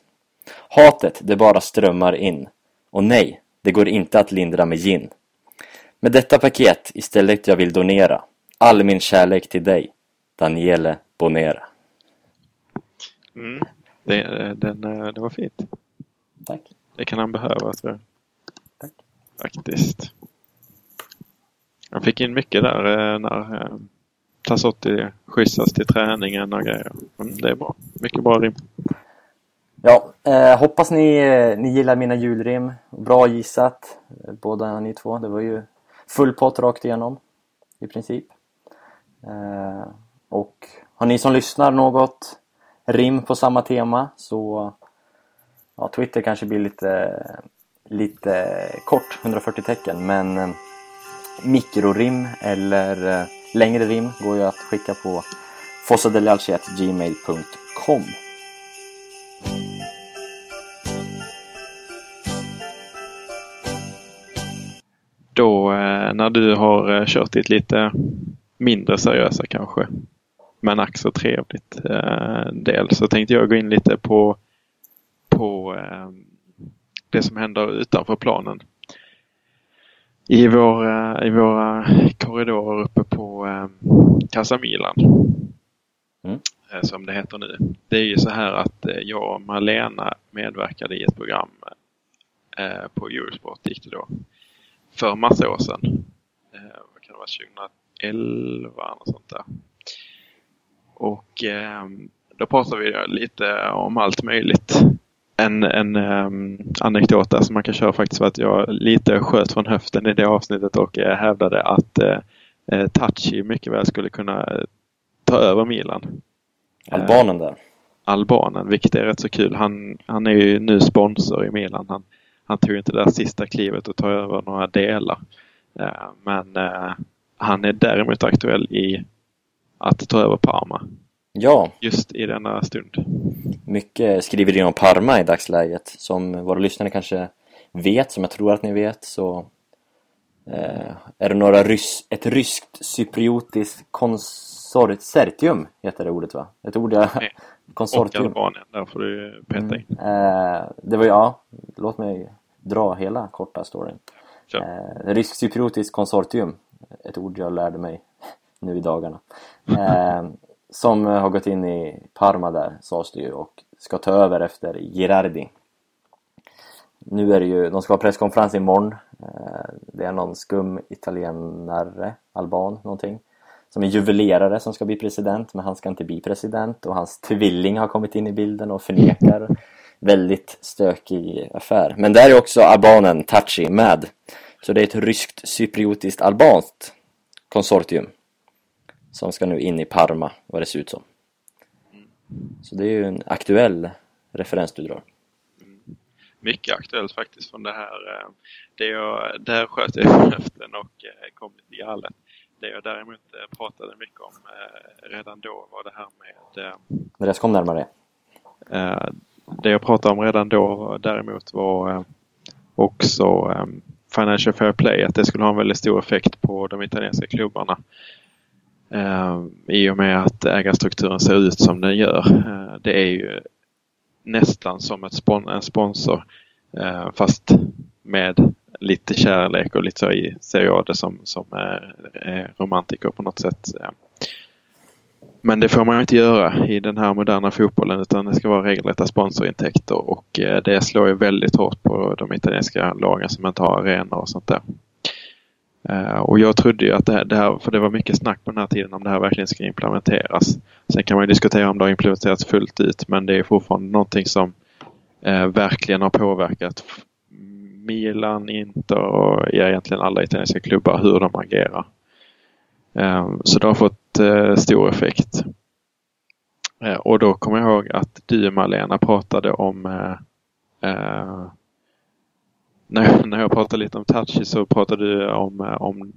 Hatet, det bara strömmar in. Och nej, det går inte att lindra med gin. Med detta paket istället jag vill donera all min kärlek till dig, Daniele Bonera. Mm. Det, eh, den, eh, det var fint. Tack. Det kan han behöva tror jag. Tack. Faktiskt. Han fick in mycket där eh, när Tassotti skjutsas till träningen och grejer. Det är bra. Mycket bra rim. Ja, eh, hoppas ni, eh, ni gillar mina julrim. Bra gissat, eh, båda ni två. Det var ju full pott rakt igenom, i princip. Eh, och har ni som lyssnar något rim på samma tema så ja, Twitter kanske blir lite, lite kort, 140 tecken, men eh, mikrorim eller eh, längre rim går ju att skicka på fossadelalci.gmail.com Då eh, när du har eh, kört ditt lite mindre seriösa kanske, men ack så trevligt eh, del så tänkte jag gå in lite på, på det som händer utanför planen. I, vår, eh, I våra korridorer uppe på eh, Casa Milan. Mm. Eh, som det heter nu. Det är ju så här att eh, jag och Malena medverkade i ett program eh, på Eurosport gick det då för massa år sedan. Eh, vad kan det vara? 2011 och sånt där. Och eh, då pratade vi lite om allt möjligt. En, en um, anekdot där som man kan köra faktiskt var att jag lite sköt från höften i det avsnittet och eh, hävdade att eh, eh, Tachi mycket väl skulle kunna eh, ta över Milan. Albanen där. Albanen, vilket är rätt så kul. Han, han är ju nu sponsor i Milan. Han, han tog inte det där sista klivet och tar över några delar. Eh, men eh, han är däremot aktuell i att ta över Parma Ja, just i denna stund. mycket skriver om Parma i dagsläget. Som våra lyssnare kanske vet, som jag tror att ni vet, så eh, är det några rys ett ryskt cypriotiskt konsortium, heter det ordet va? Ett ord jag... Nej. Och konsortium. Albanien, där får du peta in. Eh, det var ja, låt mig dra hela korta storyn. Eh, Rysk-cypriotiskt konsortium, ett ord jag lärde mig nu i dagarna. Eh, som eh, har gått in i Parma där, sades det ju, och ska ta över efter Girardi. Nu är det ju, de ska ha presskonferens imorgon. Eh, det är någon skum italienare, alban, någonting. Som är juvelerare som ska bli president, men han ska inte bli president. Och hans tvilling har kommit in i bilden och förnekar. Väldigt stökig affär. Men där är också albanen Tachi med. Så det är ett ryskt cypriotiskt albanskt konsortium. Som ska nu in i Parma, vad det ser ut som. Så det är ju en aktuell referens du drar. Mycket aktuellt faktiskt från det här. eh, Det jag, där sköt jag från höften och eh, kom lite galet. Det jag däremot eh, pratade mycket om redan då var det här med eh, Andreas, kom närmare. Det jag pratade om redan då däremot var också Financial Fair Play, att det skulle ha en väldigt stor effekt på de italienska klubbarna. Eh, I och med att ägarstrukturen ser ut som den gör. Eh, det är ju nästan som ett spon en sponsor eh, fast med lite kärlek och lite så i, ser jag det som, som är, är romantiker på något sätt. Men det får man inte göra i den här moderna fotbollen utan det ska vara regelrätta sponsorintäkter och eh, det slår ju väldigt hårt på de italienska lagen som inte har arenor och sånt där. Uh, och jag trodde ju att det här, det här, för det var mycket snack på den här tiden om det här verkligen ska implementeras. Sen kan man diskutera om det har implementerats fullt ut men det är fortfarande någonting som uh, verkligen har påverkat Milan, Inter och egentligen alla italienska klubbar hur de agerar. Eh, så det har fått eh, stor effekt. Och då kommer jag ihåg att du Malena pratade om när, när jag pratade lite om Tachi så pratade du om, om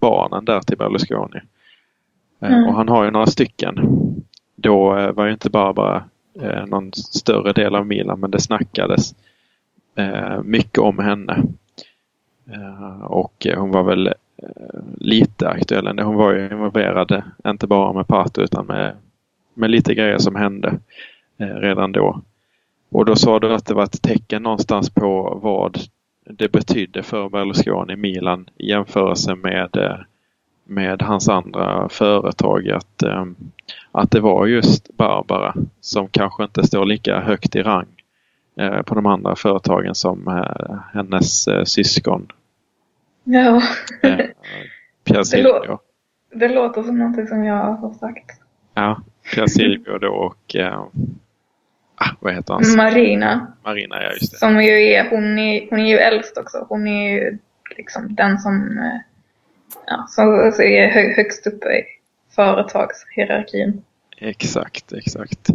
barnen där till Berlusconi. Mm. Och han har ju några stycken. Då var ju inte bara, bara någon större del av Milan men det snackades mycket om henne. Och hon var väl Eh, lite aktuell. Hon var ju involverad, inte bara med Pato utan med, med lite grejer som hände eh, redan då. Och då sa du att det var ett tecken någonstans på vad det betydde för Berlusconi Milan i jämförelse med, eh, med hans andra företag. Att, att det var just Barbara som kanske inte står lika högt i rang på de andra företagen som hennes syskon Ja. Eh, Pierre Silvio. Det, lå det låter som någonting som jag har sagt. Ja, Pierre Silvio då och eh, ah, vad heter han? Marina. Marina, ja just det. Som ju är, hon är, hon är ju äldst också. Hon är ju liksom den som, eh, ja, som är hö högst uppe i företagshierarkin. Exakt, exakt.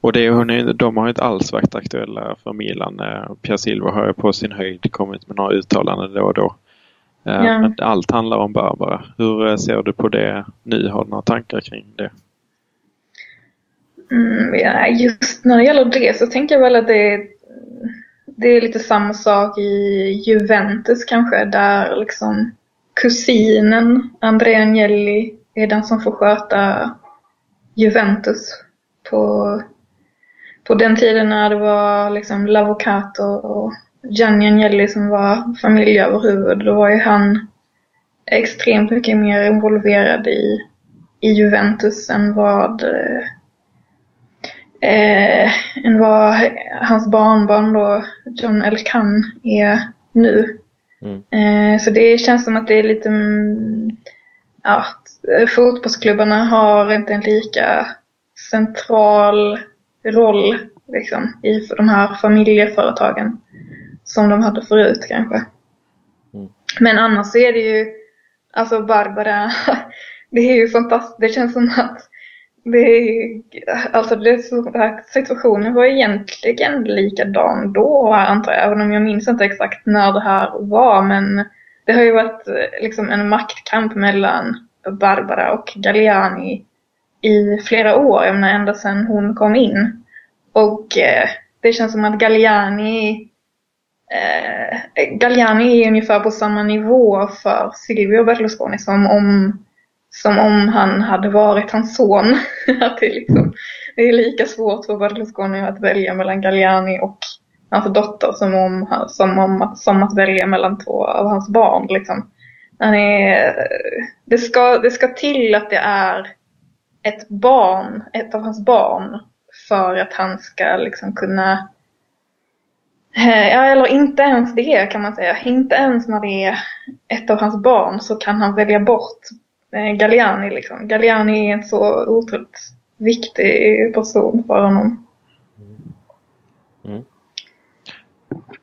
Och det, hon är, de har inte alls varit aktuella för Milan. Eh, Pierre Silva har ju på sin höjd kommit med några uttalanden då och då. Eh, ja. Men allt handlar om Barbara. Hur ser du på det nu? Har du några tankar kring det? Mm, ja, just när det gäller det så tänker jag väl att det är, det är lite samma sak i Juventus kanske. Där liksom kusinen Andrea Agnelli är den som får sköta Juventus på, på den tiden när det var liksom Lavocato och Gianni Agnelli som var familjeöverhuvud, då var ju han extremt mycket mer involverad i, i Juventus än vad, eh, eh, än vad hans barnbarn då, John Elkan, är nu. Mm. Eh, så det känns som att det är lite, mm, ja, fotbollsklubbarna har inte en lika central roll liksom, i de här familjeföretagen som de hade förut kanske. Mm. Men annars så är det ju, alltså Barbara, det är ju fantastiskt. Det känns som att det alltså det, situationen var egentligen likadan då antar jag, även om jag minns inte exakt när det här var. Men det har ju varit eh, liksom en maktkamp mellan Barbara och Galliani i flera år, jag menar ända sedan hon kom in. Och eh, det känns som att Galliani eh, Galliani är ungefär på samma nivå för Silvio Berlusconi som om, som om han hade varit hans son. att det, liksom, det är lika svårt för Berlusconi att välja mellan Galliani och hans dotter som, om, som, om, som att välja mellan två av hans barn. Liksom. Han är, det, ska, det ska till att det är ett barn, ett av hans barn, för att han ska liksom kunna eh, ja, eller inte ens det kan man säga. Inte ens när det är ett av hans barn så kan han välja bort Galliani. Liksom. Galliani är en så otroligt viktig person för honom. Mm.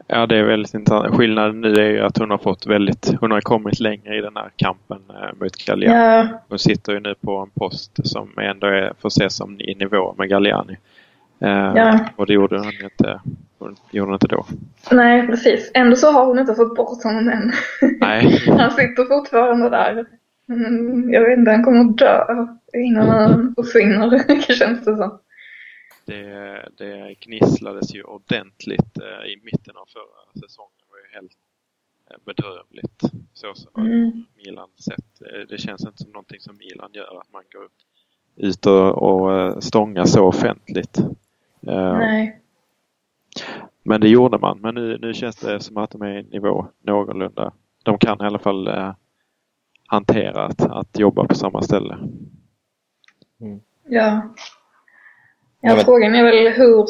Ja, det är väldigt intressant. Skillnaden nu är ju att hon har fått väldigt, hon har kommit längre i den här kampen eh, mot Galliani. Ja. Hon sitter ju nu på en post som ändå är, får ses som i nivå med Galliani. Ja. Och det gjorde hon inte gjorde hon inte då. Nej, precis. Ändå så har hon inte fått bort honom än. Nej. han sitter fortfarande där. Jag vet inte, han kommer att dö innan han försvinner, känns det som. det, det gnisslades ju ordentligt eh, i mitten av förra säsongen. Det var ju helt eh, bedrövligt så som Mm. Milan sett. Eh, Det känns inte som någonting som Milan gör att man går ut och, och stångar så offentligt. Nej. Men det gjorde man. Men nu, nu känns det som att de är i nivå någorlunda. De kan i alla fall hantera att, att jobba på samma ställe. Ja. Ja, Ja, frågan är väl hur,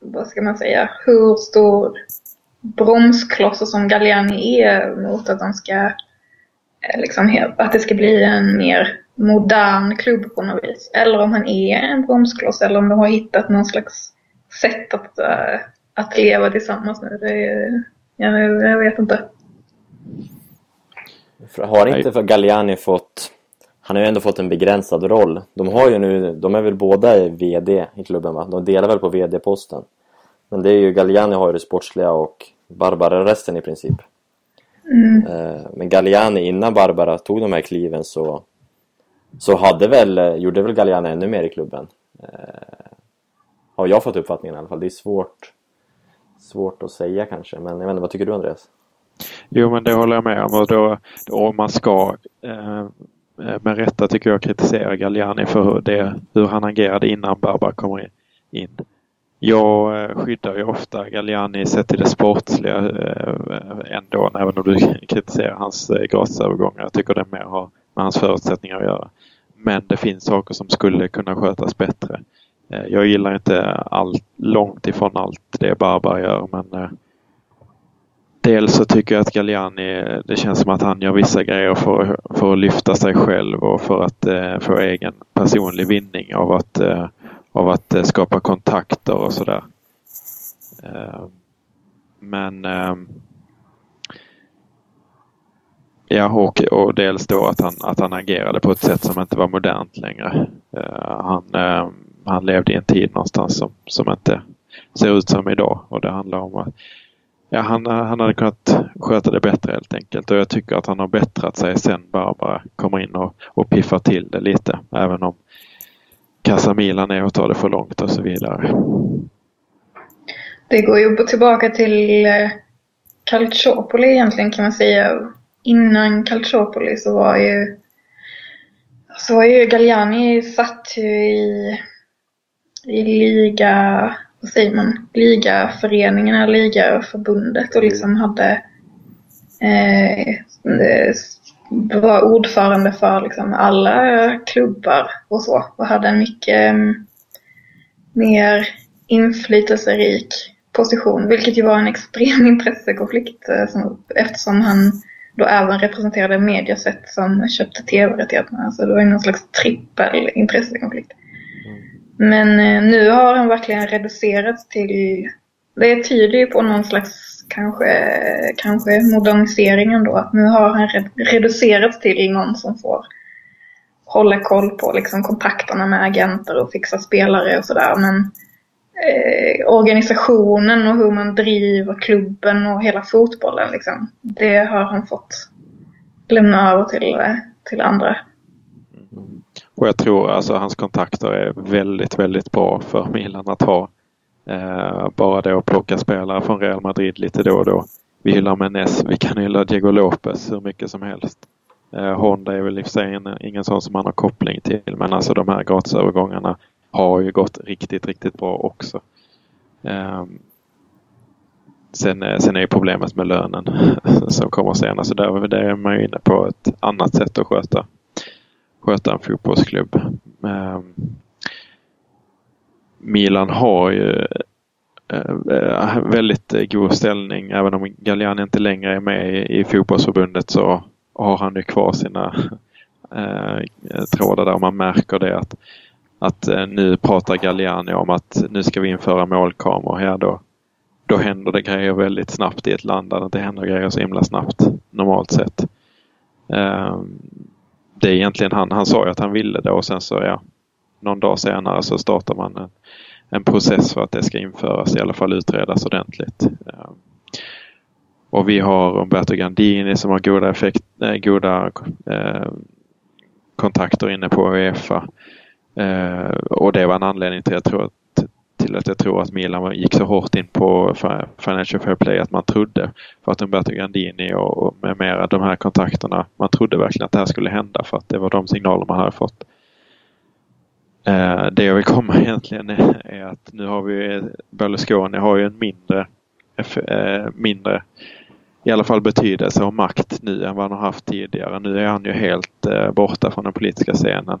vad ska man säga, hur stor bromskloss som Galliani är mot att de ska, eh, liksom, att det ska bli en mer modern klubb på något vis. Eller om han är en bromskloss eller om de har hittat någon slags sätt att, eh, att leva tillsammans nu. Det är, jag, jag vet inte. För Har inte för Galliani fått... Han har ju ändå fått en begränsad roll. De har ju nu... De är väl båda VD i klubben va? De delar väl på VD-posten. Men det är ju... Galliani har ju det sportsliga och Barbara resten i princip. Mm. Eh, Men Galliani, innan Barbara tog de här kliven så... Så hade väl... eh, Gjorde väl Galliani ännu mer i klubben. Eh, Har jag fått uppfattningen i alla fall. Det är svårt... Svårt att säga kanske. Men jag vet inte, vad tycker du Andreas? Jo men det håller jag med om och då, då man ska eh, eh, med rätta tycker jag kritisera Galliani för hur, det, hur han agerade innan Barbara kommer in. Jag eh, skyddar ju ofta Galliani sett till det sportsliga eh, ändå även om du kritiserar hans gratisövergångar. Jag tycker det mer har med hans förutsättningar att göra. Men det finns saker som skulle kunna skötas bättre. Jag gillar inte allt, långt ifrån allt det Barbara gör men eh, Dels så tycker jag att Galliani, det känns som att han gör vissa grejer för, för att lyfta sig själv och för att eh, få egen personlig vinning av att, eh, av att eh, skapa kontakter och sådär. Eh, men eh, Ja, och, och dels då att han, att han agerade på ett sätt som inte var modernt längre. Eh, han, eh, han levde i en tid någonstans som, som inte ser ut som idag och det handlar om att Ja, han, han hade kunnat sköta det bättre helt enkelt och jag tycker att han har bättrat sig sen Barbara kommer in och, och piffar till det lite. Även om Casamilan är och tar det för långt och så vidare. Det går ju tillbaka till eh, Calciopoli egentligen kan man säga. Innan Calciopoli så var ju så var ju Galliani satt ju i, i liga, vad säger man, ligaföreningarna, ligaförbundet och liksom hade eh, var ordförande för liksom alla klubbar och så och hade en mycket mm, mer inflytelserik position, vilket ju var en extrem intressekonflikt eh, som, eftersom han då även representerade Mediaset som köpte tv-rättigheterna. Så det var ju någon slags trippel intressekonflikt. Men eh, nu har han verkligen reducerats till, det tyder ju på någon slags kanske, kanske modernisering ändå. Att nu har han reducerats till någon som får hålla koll på liksom, kontakterna med agenter och fixa spelare och sådär. Men eh, organisationen och hur man driver klubben och hela fotbollen, liksom, det har han fått lämna över till, eh, till andra. Och jag tror alltså hans kontakter är väldigt, väldigt bra för Milan att ha. Eh, bara det att plocka spelare från Real Madrid lite då och då. Vi hyllar Menes, vi kan hylla Diego Lopez hur mycket som helst. Eh, Honda är väl i och för sig ingen sån som han har koppling till men alltså de här gratisövergångarna har ju gått riktigt, riktigt bra också. Ehm, eh, sen, sen är ju problemet med lönen som kommer senare så där, där är man ju inne på ett annat sätt att sköta sköta en fotbollsklubb. Eh, Milan har ju eh, eh väldigt eh, god ställning. Även om Galliani inte längre är med i, i fotbollsförbundet så har han ju kvar sina eh, trådar där. Man märker det att, att eh, nu pratar Galliani om att nu ska vi införa målkameror här då. Då händer det grejer väldigt snabbt i ett land där det inte händer grejer så himla snabbt normalt sett. Ehm, det är egentligen han, han sa ju att han ville det och sen så ja, någon dag senare så startar man en, en process för att det ska införas, i alla fall utredas ordentligt. Ehm, och vi har Umberto Gandini som har goda, effekt, eh, goda eh, kontakter inne på Uefa. Eh, och det var en anledning till, jag tror att till att jag tror att Milan gick så hårt in på Financial Fair Play att man trodde för att Umberto Grandini och med mera de här kontakterna. Man trodde verkligen att det här skulle hända för att det var de signaler man hade fått. Eh, det jag vill komma egentligen är att nu har vi Berlusconi har ju en mindre, eh, mindre i alla fall betydelse och makt nu än vad han har haft tidigare. Nu är han ju helt eh, borta från den politiska scenen.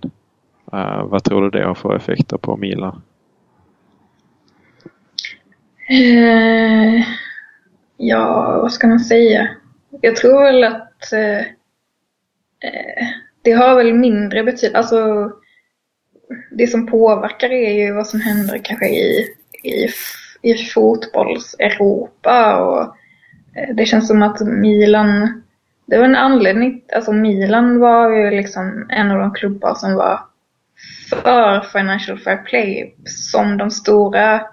Vad tror du det har för effekter på Milan? Eh, ja, vad ska man säga? Jag tror väl att eh, eh, det har väl mindre betydelse. Alltså, det som påverkar är ju vad som händer kanske i, i, i fotbolls-Europa och eh, det känns som att Milan, det var en anledning, alltså Milan var ju liksom en av de klubbar som var för Financial Fair Play som de stora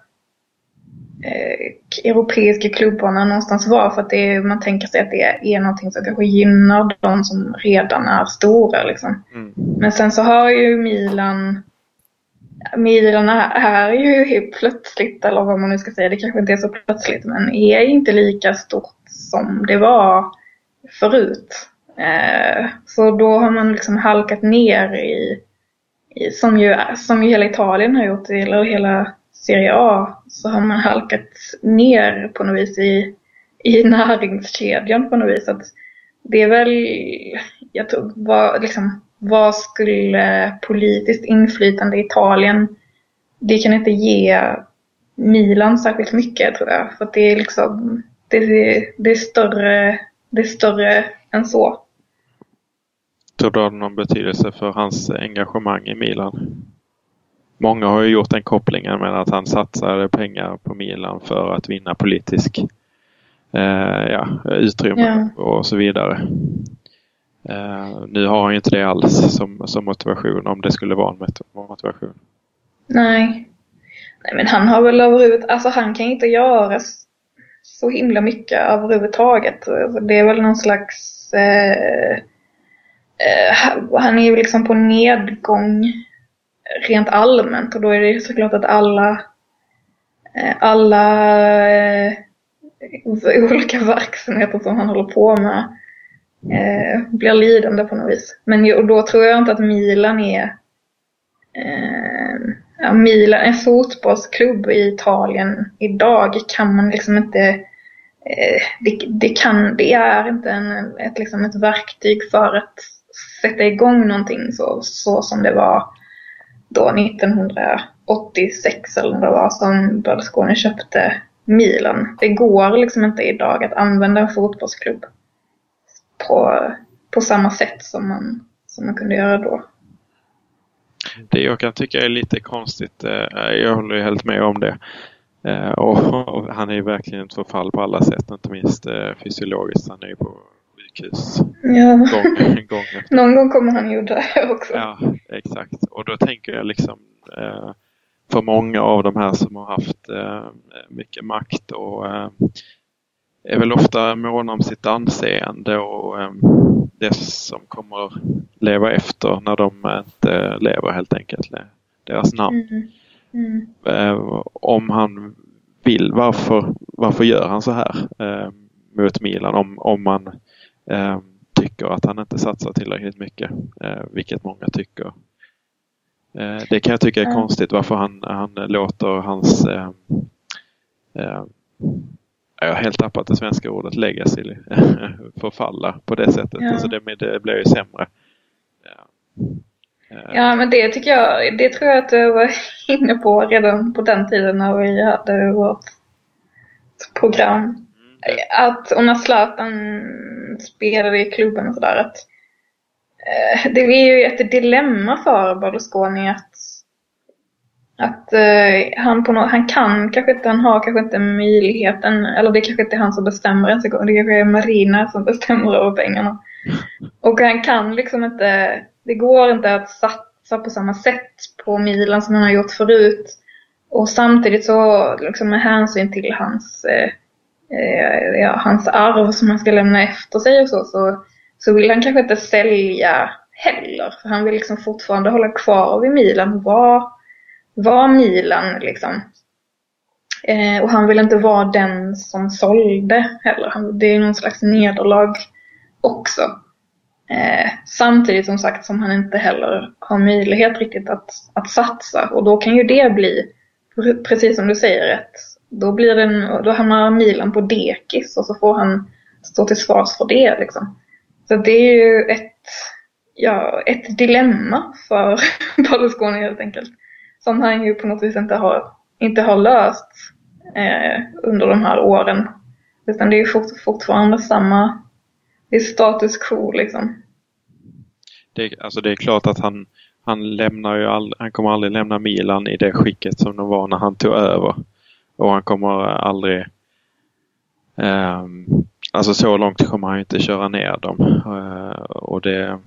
eh, europeiska klubbarna någonstans var för att det man tänker sig att det är någonting som kanske gynnar de som redan är stora liksom. Mm. Men sen så har ju Milan Milan är ju helt plötsligt, eller vad man nu ska säga, det kanske inte är så plötsligt, men är inte lika stort som det var förut. Eh, så då har man liksom halkat ner i, i som, ju, som ju hela Italien har gjort, eller hela Serie A, så har man halkat ner på något vis i, i näringskedjan på något vis. Att det är väl, jag tror, vad, liksom, vad skulle politiskt inflytande i Italien, det kan inte ge Milan särskilt mycket tror jag. För det är liksom, det, det, är större, det är större än så. Tror du det har någon betydelse för hans engagemang i Milan? Många har ju gjort den kopplingen med att han satsade pengar på Milan för att vinna politisk eh, ja, utrymme ja. och så vidare. Uh, nu har han ju inte det alls som, som motivation om det skulle vara en motivation. Nej. Nej men han har väl överhuvudtaget, alltså han kan inte göra så himla mycket överhuvudtaget. Det är väl någon slags, eh, eh, han är ju liksom på nedgång rent allmänt och då är det såklart att alla, eh, alla eh, olika verksamheter som han håller på med eh, blir lidande på något vis. Men och då tror jag inte att Milan är ja, Milan, en fotbollsklubb i Italien idag kan man liksom inte eh, det, det, kan, det är inte en, ett, liksom ett verktyg för att sätta igång någonting så, så som det var då 1986 eller vad det var som Berlusconi köpte Milan. Det går liksom inte idag att använda en fotbollsklubb på, på samma sätt som man, som man kunde göra då. Det jag kan tycka är lite konstigt, eh, jag håller ju helt med om det. Eh, och han är ju verkligen ett förfall på alla sätt, inte minst eh, fysiologiskt. Han är ju på sjukhus ja. gång, gång. Någon gång kommer han ju dö också. Ja, exakt. Och då tänker jag liksom för många av de här som har haft mycket makt och är väl ofta måna om sitt anseende och um, det som kommer leva efter när de inte lever helt enkelt. Deras namn. Mm. Mm. Uh, om han vill, varför, varför gör han så här uh, mot Milan? Om, om man tycker att han inte satsar tillräckligt mycket, vilket många tycker. det kan jag tycka är konstigt varför han, han låter hans jag har helt tappat det svenska ordet legacy förfalla på det sättet. Ja. Alltså det, det blir ju sämre. Ja. ja. men det tycker jag, det tror jag att du var inne på redan på den tiden när vi hade vårt program. Att, och när Zlatan spelade i klubben och sådär att eh, det är ju ett dilemma för Berlusconi att att eh, han, på no han kan kanske inte, han har kanske inte möjligheten, eller det kanske inte är han som bestämmer ens en gång, det kanske är Marina som bestämmer över pengarna. Och han kan liksom inte, det går inte att satsa på samma sätt på Milan som han har gjort förut. Och samtidigt så, liksom med hänsyn till hans, eh, Eh, ja, hans arv som han ska lämna efter sig och så, så, så vill han kanske inte sälja heller. För han vill liksom fortfarande hålla kvar vid Milan och vara vara Milan liksom Eh, och han vill inte vara den som sålde heller. Han, det är någon slags nederlag också. Eh, samtidigt som sagt som han inte heller har möjlighet riktigt att, att satsa. Och då kan ju det bli, precis som du säger, ett, då, blir den, då hamnar Milan på dekis och så får han stå till svars för det. Liksom. Så det är ju ett, ja, ett dilemma för Berlusconi helt enkelt. Som han ju på något vis inte har, inte har löst eh, under de här åren. Utan det är fort, fortfarande samma, det är status quo liksom. Det, alltså det är klart att han, han lämnar ju all, han kommer aldrig lämna Milan i det skicket som de var när han tog över. Och han kommer aldrig um, Alltså så långt kommer han inte köra ner dem. Uh, och det,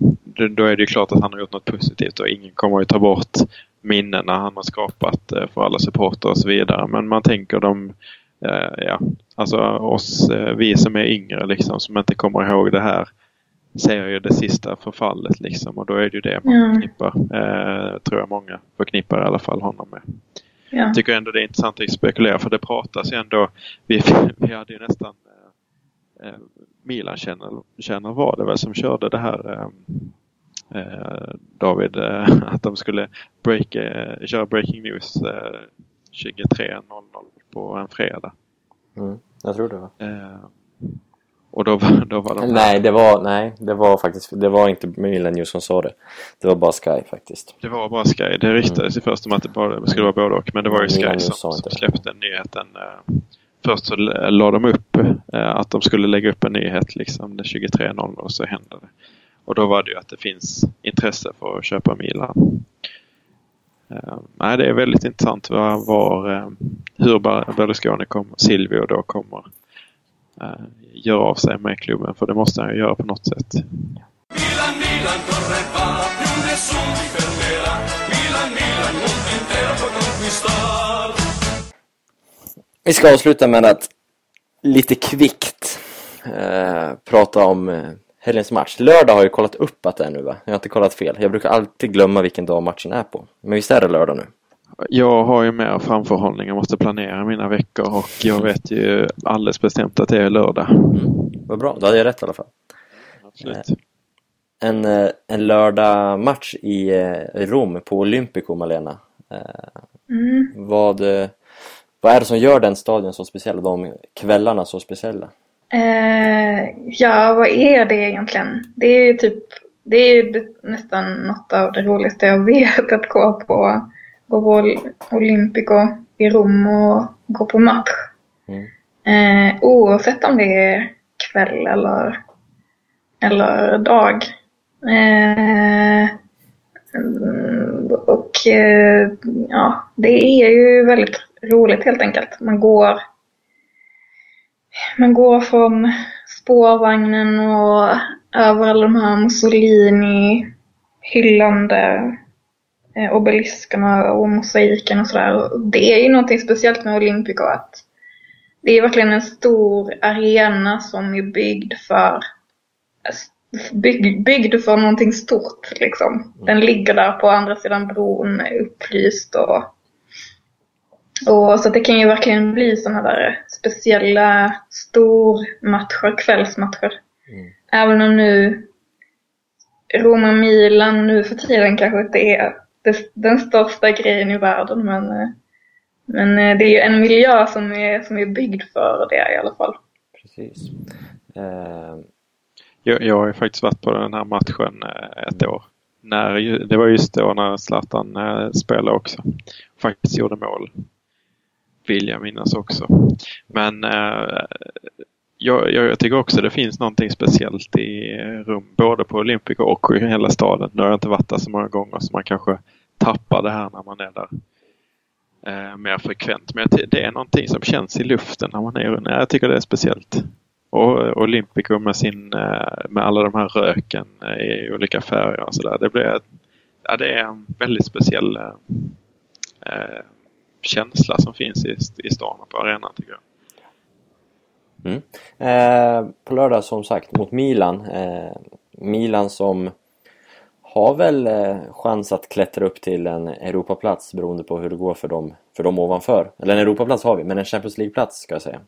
då är det klart att han har gjort något positivt och ingen kommer ju ta bort minnena han har skapat uh, för alla supporter och så vidare. Men man tänker de, uh, ja, alltså oss, vi som är yngre liksom som inte kommer ihåg det här ser ju det sista förfallet liksom och då är det ju det man förknippar. tror jag många förknippar i alla fall honom med. Ja. Jag tycker ändå det är intressant att spekulera för det pratas ju ändå. Vi, vi hade ju nästan eh, Milan-kännare var det väl som körde det här eh, eh David, eh, att de skulle break, eh, köra Breaking News eh, 23.00 på en fredag. Mm, jag tror det var. Och då då var de Nej, det var, nej, det var faktiskt, det var inte Milan News som sa det. Det var bara Sky faktiskt. Det var bara Sky. Det ryktades mm. först om att det bara skulle vara både och. Men det var ju Sky som, som släppte nyheten. Eh, först så la de upp eh, att de skulle lägga upp en nyhet liksom den 23.00 och så hände det. Och då var det ju att det finns intresse för att köpa Milan. Uh, nej, det är väldigt intressant var, var uh, hur Berlusconi kommer, Silvio då kommer uh, göra av sig med klubben. För det måste han ju göra på något sätt. Milan, Milan, Vi ska avsluta med att lite kvickt eh, prata om eh, helgens match. Lördag har jag kollat upp att det är nu va? Jag har inte kollat fel. Jag brukar alltid glömma vilken dag matchen är på. Men visst är det lördag nu? Jag har ju mer framförhållning. Jag måste planera mina veckor och jag vet ju alldeles bestämt att det är lördag. Mm. Vad bra, då hade jag rätt i alla fall. Absolut. Eh, en, eh, en lördag match i eh, Rom på Olympico, Malena. Mm. Vad vad är det som gör den stadion så speciell och de kvällarna så speciella? Eh, ja, vad är det egentligen? Det är ju typ, det är ju nästan något av det roligaste jag vet att gå på, gå på Olympico i Rom och gå på match. Mm. Eh, oavsett om det är kväll eller, eller dag. Eh, och eh, ja, det är ju väldigt roligt helt enkelt. Man går, man går från spårvagnen och över alla de här Mussolini hyllande obeliskerna och mosaiken och sådär. Det är ju någonting speciellt med Olympico att det är verkligen en stor arena som är byggd för bygg, byggd för någonting stort liksom. Den ligger där på andra sidan bron upplyst och och så det kan ju verkligen bli sådana där speciella stormatcher, kvällsmatcher. Mm. Även om nu Roma-Milan nu för tiden kanske inte är den största grejen i världen men, men det är ju en miljö som är, som är byggd för det i alla fall. Precis. Uh... Jag, jag har ju faktiskt varit på den här matchen eh, ett år. När, det var just då när Zlatan eh, spelade också. Faktiskt gjorde mål vill jag minnas också. Men eh, jag, jag, tycker också det finns någonting speciellt i eh, rum, både på Olympico och i hela staden. Nu har jag inte varit där så många gånger så man kanske tappar det här när man är där eh, mer frekvent. Men det är någonting som känns i luften när man är runt. Jag tycker det är speciellt. Och eh, Olympico med, sin, eh, med alla de här röken i olika färger och sådär. Det, blir, ja, det är en väldigt speciell eh, känsla som finns i, i stan och på arenan tycker jag. Mm. Eh, på lördag som sagt mot Milan. Eh, Milan som har väl eh, chans att klättra upp till en Europaplats beroende på hur det går för dem för dem ovanför. Eller en Europaplats har vi, men en Champions League-plats ska jag säga.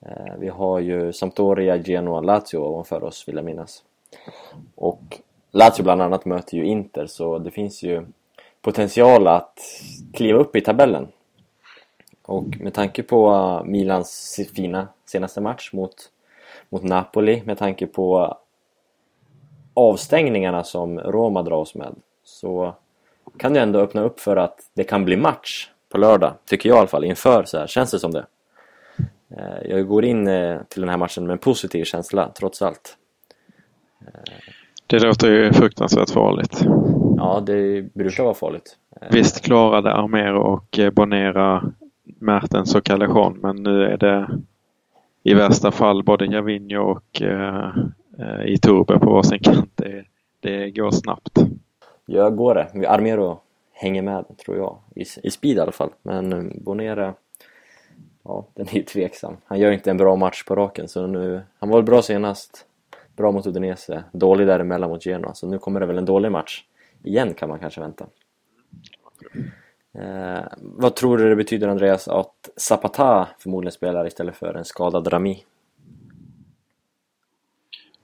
Eh, vi har ju Sampdoria, Genoa, Lazio ovanför oss vill jag minnas. Och Lazio bland annat möter ju Inter så det finns ju potential att kliva upp i tabellen. Och med tanke på uh, Milans fina senaste match mot, mot Napoli, med tanke på avstängningarna som Roma dras med så kan det ändå öppna upp för att det kan bli match på lördag, tycker jag i alla fall, inför så här, känns det som det. Eh, jag går in eh, till den här matchen med en positiv känsla, trots allt. Det låter ju fruktansvärt farligt. Ja, det brukar vara farligt. Visst klarade Armero och eh, Bonera Mertens och Callejon men nu är det i värsta fall både Javinho och eh, eh, Iturbe på varsin kant. Det, det går snabbt. Ja, går det. Armero hänger med, tror jag. I, I speed i alla fall. Men eh, Bonera, eh, ja, den är ju tveksam. Han gör inte en bra match på raken, så nu... Han var väl bra senast. Bra mot Udinese. Dålig däremellan mot Genoa, så nu kommer det väl en dålig match. Igen kan man kanske vänta. Eh, vad tror du det betyder Andreas att Zapata förmodligen spelar istället för en skadad Rami?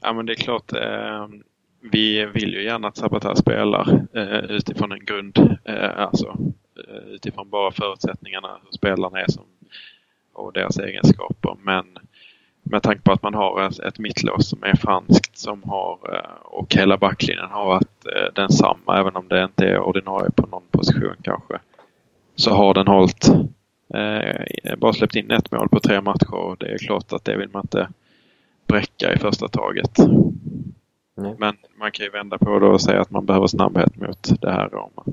Ja men det är klart. Eh, vi vill ju gärna att Zapata spelar eh, utifrån en grund. Eh, alltså eh, utifrån bara förutsättningarna hur spelarna är som, och deras egenskaper. Men med tanke på att man har ett, ett mittlås som är franskt som har eh, och hela backlinjen har varit eh, densamma även om det inte är ordinarie på någon position kanske. Så har den hållit eh, bara släppt in ett mål på tre matcher och det är klart att det vill man inte bräcka i första taget. Nej. Men man kan ju vända på det och säga att man behöver snabbhet mot det här Roma.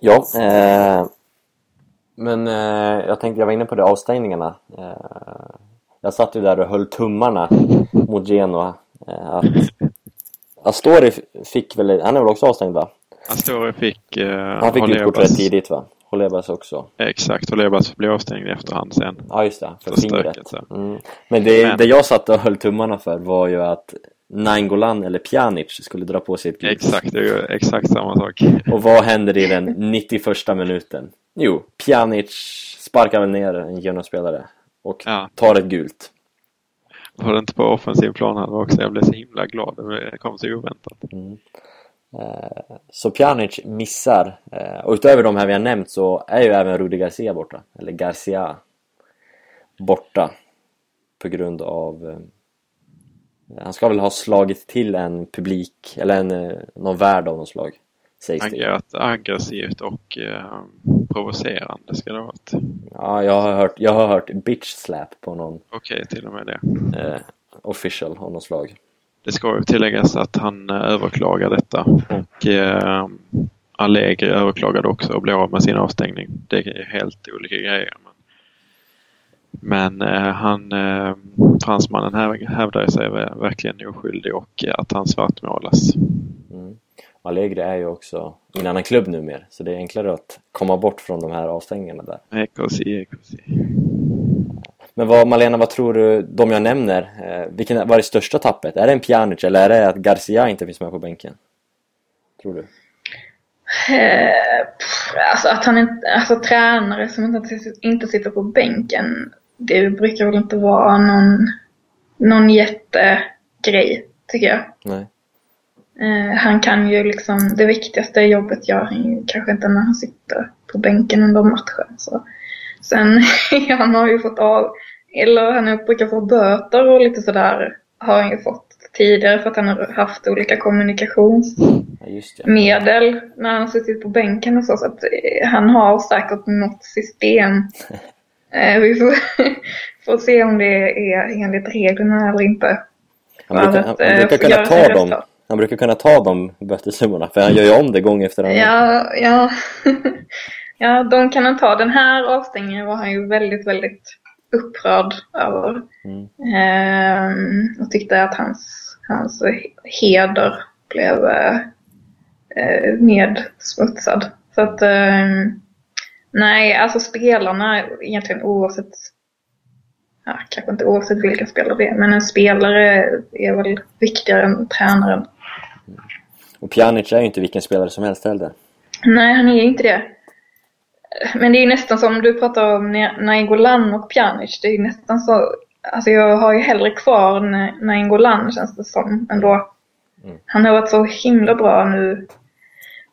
Ja, eh, men eh, jag tänkte, jag var inne på det, avstängningarna. Eh, jag satt ju där och höll tummarna mot Genoa. Eh, att Astori fick väl, han är väl också avstängd va? Astori fick... Eh, Han fick kort rätt tidigt va? Holebas också. Exakt, Holebas blev avstängd i efterhand sen. Ja just det, för Så fingret. Mm. Men det, Men- det jag satt och höll tummarna för var ju att Nainggolan eller Pjanic skulle dra på sig ett gult. Exakt, det är ju exakt samma sak. Och vad händer i den 91 minuten? Jo, Pjanic sparkar väl ner en Genoa-spelare och Ja. tar ett gult. Var det inte på offensiv plan han var också? Jag blev så himla glad. Det kom så oväntat. Eh, Så Pjanic missar. Eh, Och utöver de här vi har nämnt så är ju även Rudi Garcia borta. Eller Garcia borta. På grund av... eh, Han ska väl ha slagit till en publik, eller en, eh, någon värd av något slag. Sägs det. Aggressivt och eh, provocerande ska det ha varit. Ja, jag har hört, jag har hört bitch slap på någon Okej, till och med det. eh, official av något slag. Det ska ju tilläggas att han eh, överklagar detta och eh, Allegri överklagade också och blev av med sin avstängning. Det är helt olika grejer. Men, men eh, han, eh, fransmannen här, hävdar sig ver- verkligen oskyldig och att han svartmålas. Mm. Allegri är ju också i en annan klubb numera så det är enklare att komma bort från de här avstängningarna där. Ekosi, ekosi. Men vad, Malena, vad tror du, de jag nämner, eh, vilken, vad är det största tappet? Är det en Pjanic eller är det att Garcia inte finns med på bänken? Tror du? Eh, alltså att han inte, alltså tränare som inte, inte sitter på bänken, det brukar väl inte vara någon, någon jättegrej, tycker jag. Nej. Eh, han kan ju liksom, det viktigaste jobbet gör han ju kanske inte när han sitter på bänken under matchen. Så. Sen, han har ju fått av, eller han brukar få böter och lite sådär har han ju fått tidigare för att han har haft olika kommunikationsmedel när han har suttit på bänken och så. Så att eh, han har säkert något system. Eh, vi får, får se om det är enligt reglerna eller inte. Han brukar, han, han eh, brukar kunna ta dem, resultat. han brukar kunna ta de bötessummorna för han gör ju om det gång efter annan. Ja, ja. Ja, de kan han ta. Den här avstängningen var han ju väldigt, väldigt upprörd över. Mm. Ehm, och tyckte att hans, hans heder blev eh, eh, nedsmutsad. Så att, ehm, nej, alltså spelarna egentligen oavsett, ja, kanske inte oavsett vilka spelare det är, men en spelare är väl viktigare än tränaren. Och Pjanic är ju inte vilken spelare som helst heller. Nej, han är inte det. Men det är ju nästan som du pratar om Na- Nainggolan och Pjanic. Det är ju nästan så, alltså jag har ju hellre kvar Na- Nainggolan känns det som ändå. Mm. Han har varit så himla bra nu,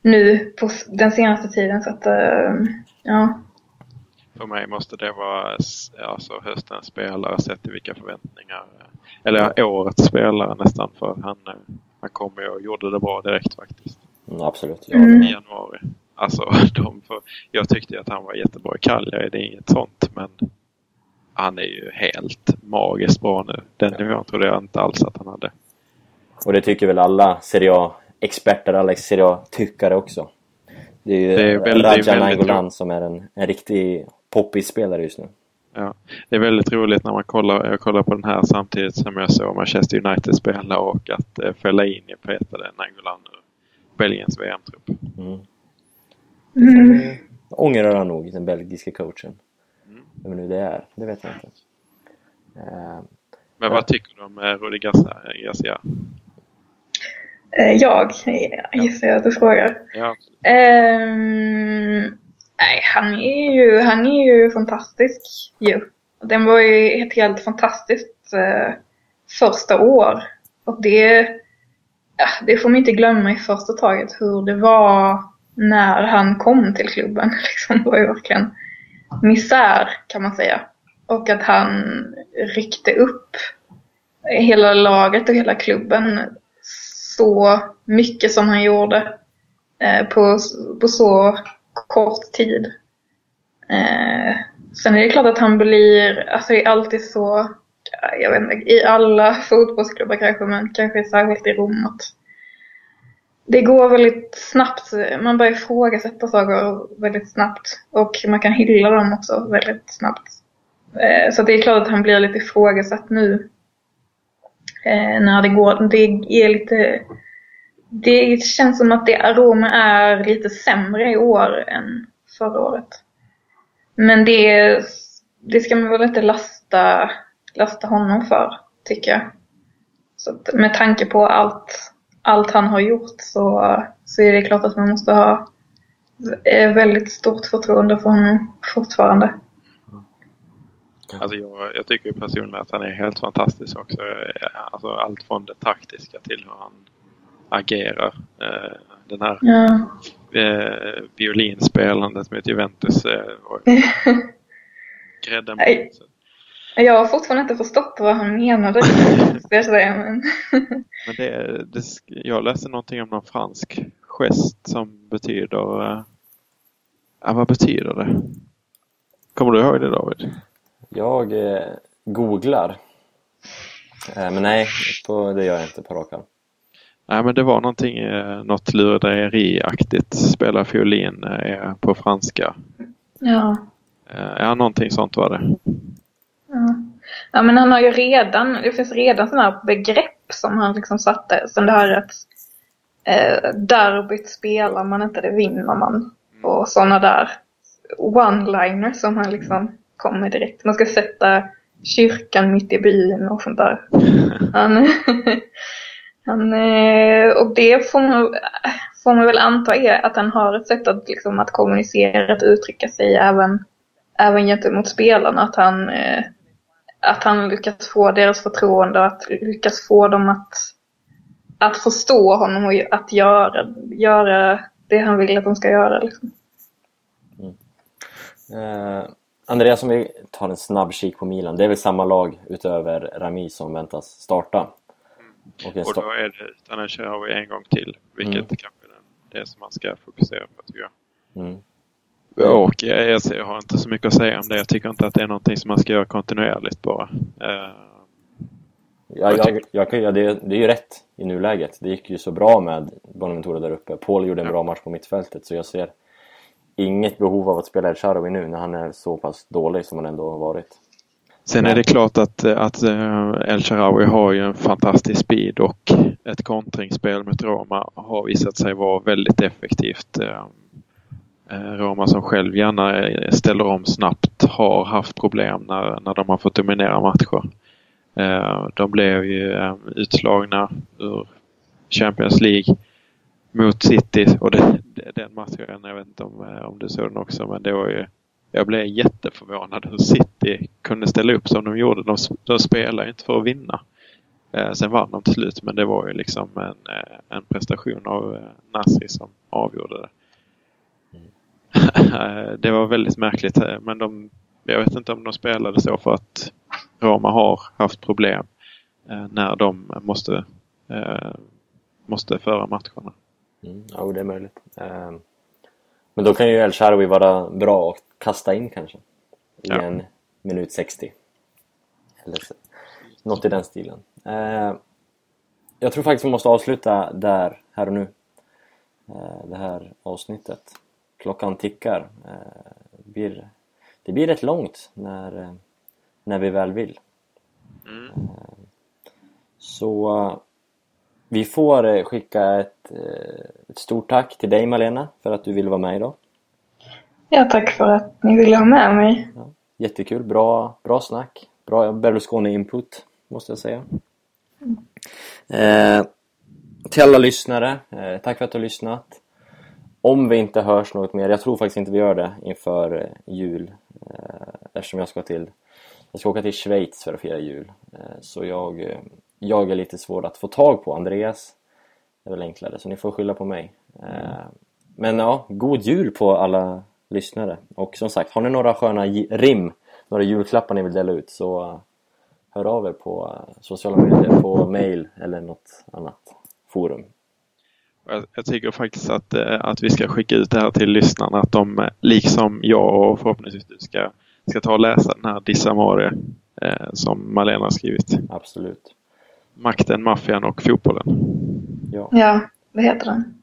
nu på den senaste tiden så att, eh, ja. För mig måste det vara alltså, höstens spelare sett till vilka förväntningar. Eller årets spelare nästan för han, eh, han kom och gjorde det bra direkt faktiskt. Mm, absolut. Ja, Mm. I januari. Alltså, de, för, jag tyckte att han var jättebra i Cagliari, det är inget sånt. Men han är ju helt magiskt bra nu. Den nivån trodde jag inte alls att han hade. Och det tycker väl alla Serie A-experter, alla Serie A-tyckare också. Det är ju Det är väldigt- Raja Nainggolan som är en, en riktig poppis-spelare just nu. Ja, det är väldigt roligt när man kollar, jag kollar på den här samtidigt som jag såg Manchester United spela och att eh, Fellaini petade Nainggolan ur Belgiens VM-trupp. Mm. Mm. Ångrar han nog, den belgiska coachen. Mm. Vem nu det är, det vet jag inte. Eh, Men Ja. vad tycker du om eh, Rudi Garcia? Garcia? Eh, Jag, gissar jag att du frågar. Ja, Ehm, nej, han är ju, han är ju fantastisk ju. Den var ju ett helt fantastiskt eh, första år. Och det, ja, det får man inte glömma i första taget hur det var när han kom till klubben. Liksom, det var ju verkligen misär kan man säga. Och att han ryckte upp hela laget och hela klubben så mycket som han gjorde eh, på, på så kort tid. Eh, sen är det klart att han blir, alltså det är alltid så, jag vet inte, i alla fotbollsklubbar kanske, men kanske särskilt i Rom att det går väldigt snabbt, man börjar ifrågasätta saker väldigt snabbt och man kan hylla dem också väldigt snabbt. Eh, så det är klart att han blir lite ifrågasatt nu. Eh, när det går, det är lite det känns som att det aroma är lite sämre i år än förra året. Men det, det ska man väl inte lasta, lasta honom för, tycker jag. Så att med tanke på allt, allt han har gjort så, så är det klart att man måste ha eh, väldigt stort förtroende för honom fortfarande. alltså jag, jag tycker ju personligen att han är helt fantastisk också. Alltså allt från det taktiska till hur han agerar. Eh, Den här Ja. eh, violinspelandet mot Juventus var grädden på. Jag har fortfarande inte förstått vad han menade, jag säga. Men... Men det, det, jag läste någonting om någon fransk gest som betyder... eh, Ja, vad betyder det? Kommer du ihåg det David? jag eh, googlar. Eh, men nej, på, det gör jag inte på rak arm. Nej, men det var någonting, eh, något lurendrejeriaktigt. Spela fiolin eh, på franska. Ja. Eh, Ja, någonting sånt var det. Ja. ja, men han har ju redan, det finns redan sådana begrepp som han liksom satte. Som det här att eh, derbyt spelar man inte, det vinner man. Och sådana där one-liners som han liksom kommer direkt. Man ska sätta kyrkan mitt i byn och sånt där. Han, han, eh, och det får man, får man väl anta är att han har ett sätt att, liksom, att kommunicera, att uttrycka sig även, även gentemot spelarna. Att han, eh, att han lyckas få deras förtroende och att lyckas få dem att, att förstå honom och att göra, göra det han vill att de ska göra. Liksom. Eh, Andreas, om vi tar en snabb kik på Milan. Det är väl samma lag utöver Rami som väntas starta? Och en Och sta- då är det utan en Sharawi en gång till. Vilket Mm. kanske är det som man ska fokusera på tycker jag. mm. Och jag, har inte så mycket att säga om det. Jag tycker inte att det är någonting som man ska göra kontinuerligt bara. Eh, Ja, jag, jag, kan- ja, det, det är ju rätt i nuläget. Det gick ju så bra med Bonaventura där uppe. Paul gjorde en bra match på mittfältet så jag ser inget behov av att spela El Shaarawy nu när han är så pass dålig som han ändå har varit. Sen är det klart att, att eh, El Shaarawy har ju en fantastisk speed och ett kontringsspel mot Roma har visat sig vara väldigt effektivt. Eh, Roma som själv gärna eh, ställer om snabbt har haft problem när, när de har fått dominera matcher. Eh, de blev ju utslagna ur Champions League mot City och den matchen, jag vet inte om, om du såg den också, men det var ju jag blev jätteförvånad hur City kunde ställa upp som de gjorde. De, de spelar ju inte för att vinna. Eh, sen vann de till slut men det var ju liksom en, en prestation av eh, Nasri som avgjorde det. Det var väldigt märkligt eh, men de, jag vet inte om de spelade så för att Roma har haft problem eh, när de måste, eh, måste föra matcherna. Mm, ja, det är möjligt. Men då kan ju El Shaarawy vara bra att kasta in kanske. I ja. en minut 60. Eller så. något i den stilen. Jag tror faktiskt vi måste avsluta där, här och nu. Det här avsnittet. Klockan tickar. Eh, det, blir, det blir rätt långt när, eh, när vi väl vill. Mm. Eh, så vi får eh, skicka ett, ett stort tack till dig Malena för att du ville vara med idag. Ja, tack för att ni ville ha med mig. Ja, jättekul, bra, bra snack. Bra Berlusconi-input, måste jag säga. Mm. Eh, till alla lyssnare, eh, tack för att du har lyssnat. Om vi inte hörs något mer, jag tror faktiskt inte vi gör det inför eh, jul eh, eftersom jag ska till jag ska åka till Schweiz för att fira jul. Eh, så jag, jag är lite svår att få tag på. Andreas det är väl enklare, så ni får skylla på mig. Mm. Men ja, god jul på alla lyssnare. Och som sagt, har ni några sköna rim, några julklappar ni vill dela ut så hör av er på sociala medier, på mail eller något annat forum. Jag, jag tycker faktiskt att, uh, att vi ska skicka ut det här till lyssnarna att de liksom jag och förhoppningsvis du ska, ska ta och läsa den här Dissamore eh, som Malena har skrivit. Absolut. Makten, maffian och fotbollen. Ja, ja vad heter den?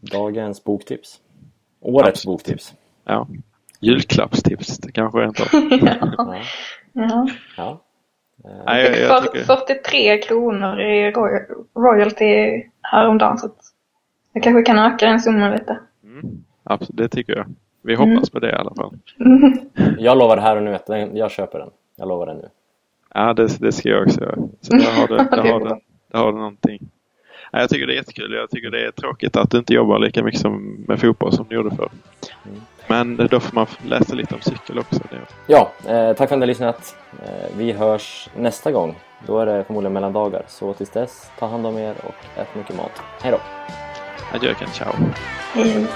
Dagens boktips. Årets Absolut. boktips. Ja. Julklappstips det kanske rent av. ja. ja. ja. Nej, jag, jag tycker... 43 kronor i royalty häromdagen så jag kanske kan öka den summan lite. Mm. Absolut, det tycker jag. Vi hoppas mm. på det i alla fall. Jag lovar här och nu att jag köper den. Jag lovar det nu. Ja, det, det ska jag också göra. Så där har du, där har du, där har du någonting. Ja, jag tycker det är jättekul. Jag tycker det är tråkigt att du inte jobbar lika mycket som med fotboll som du gjorde förr. Mm. Men då får man läsa lite om cykel också. Ja, eh, tack för att ni har lyssnat. Eh, vi hörs nästa gång. Då är det förmodligen mellandagar. Så tills dess, ta hand om er och ät mycket mat. Hej då! Adieu, Ken. Ciao. Hej.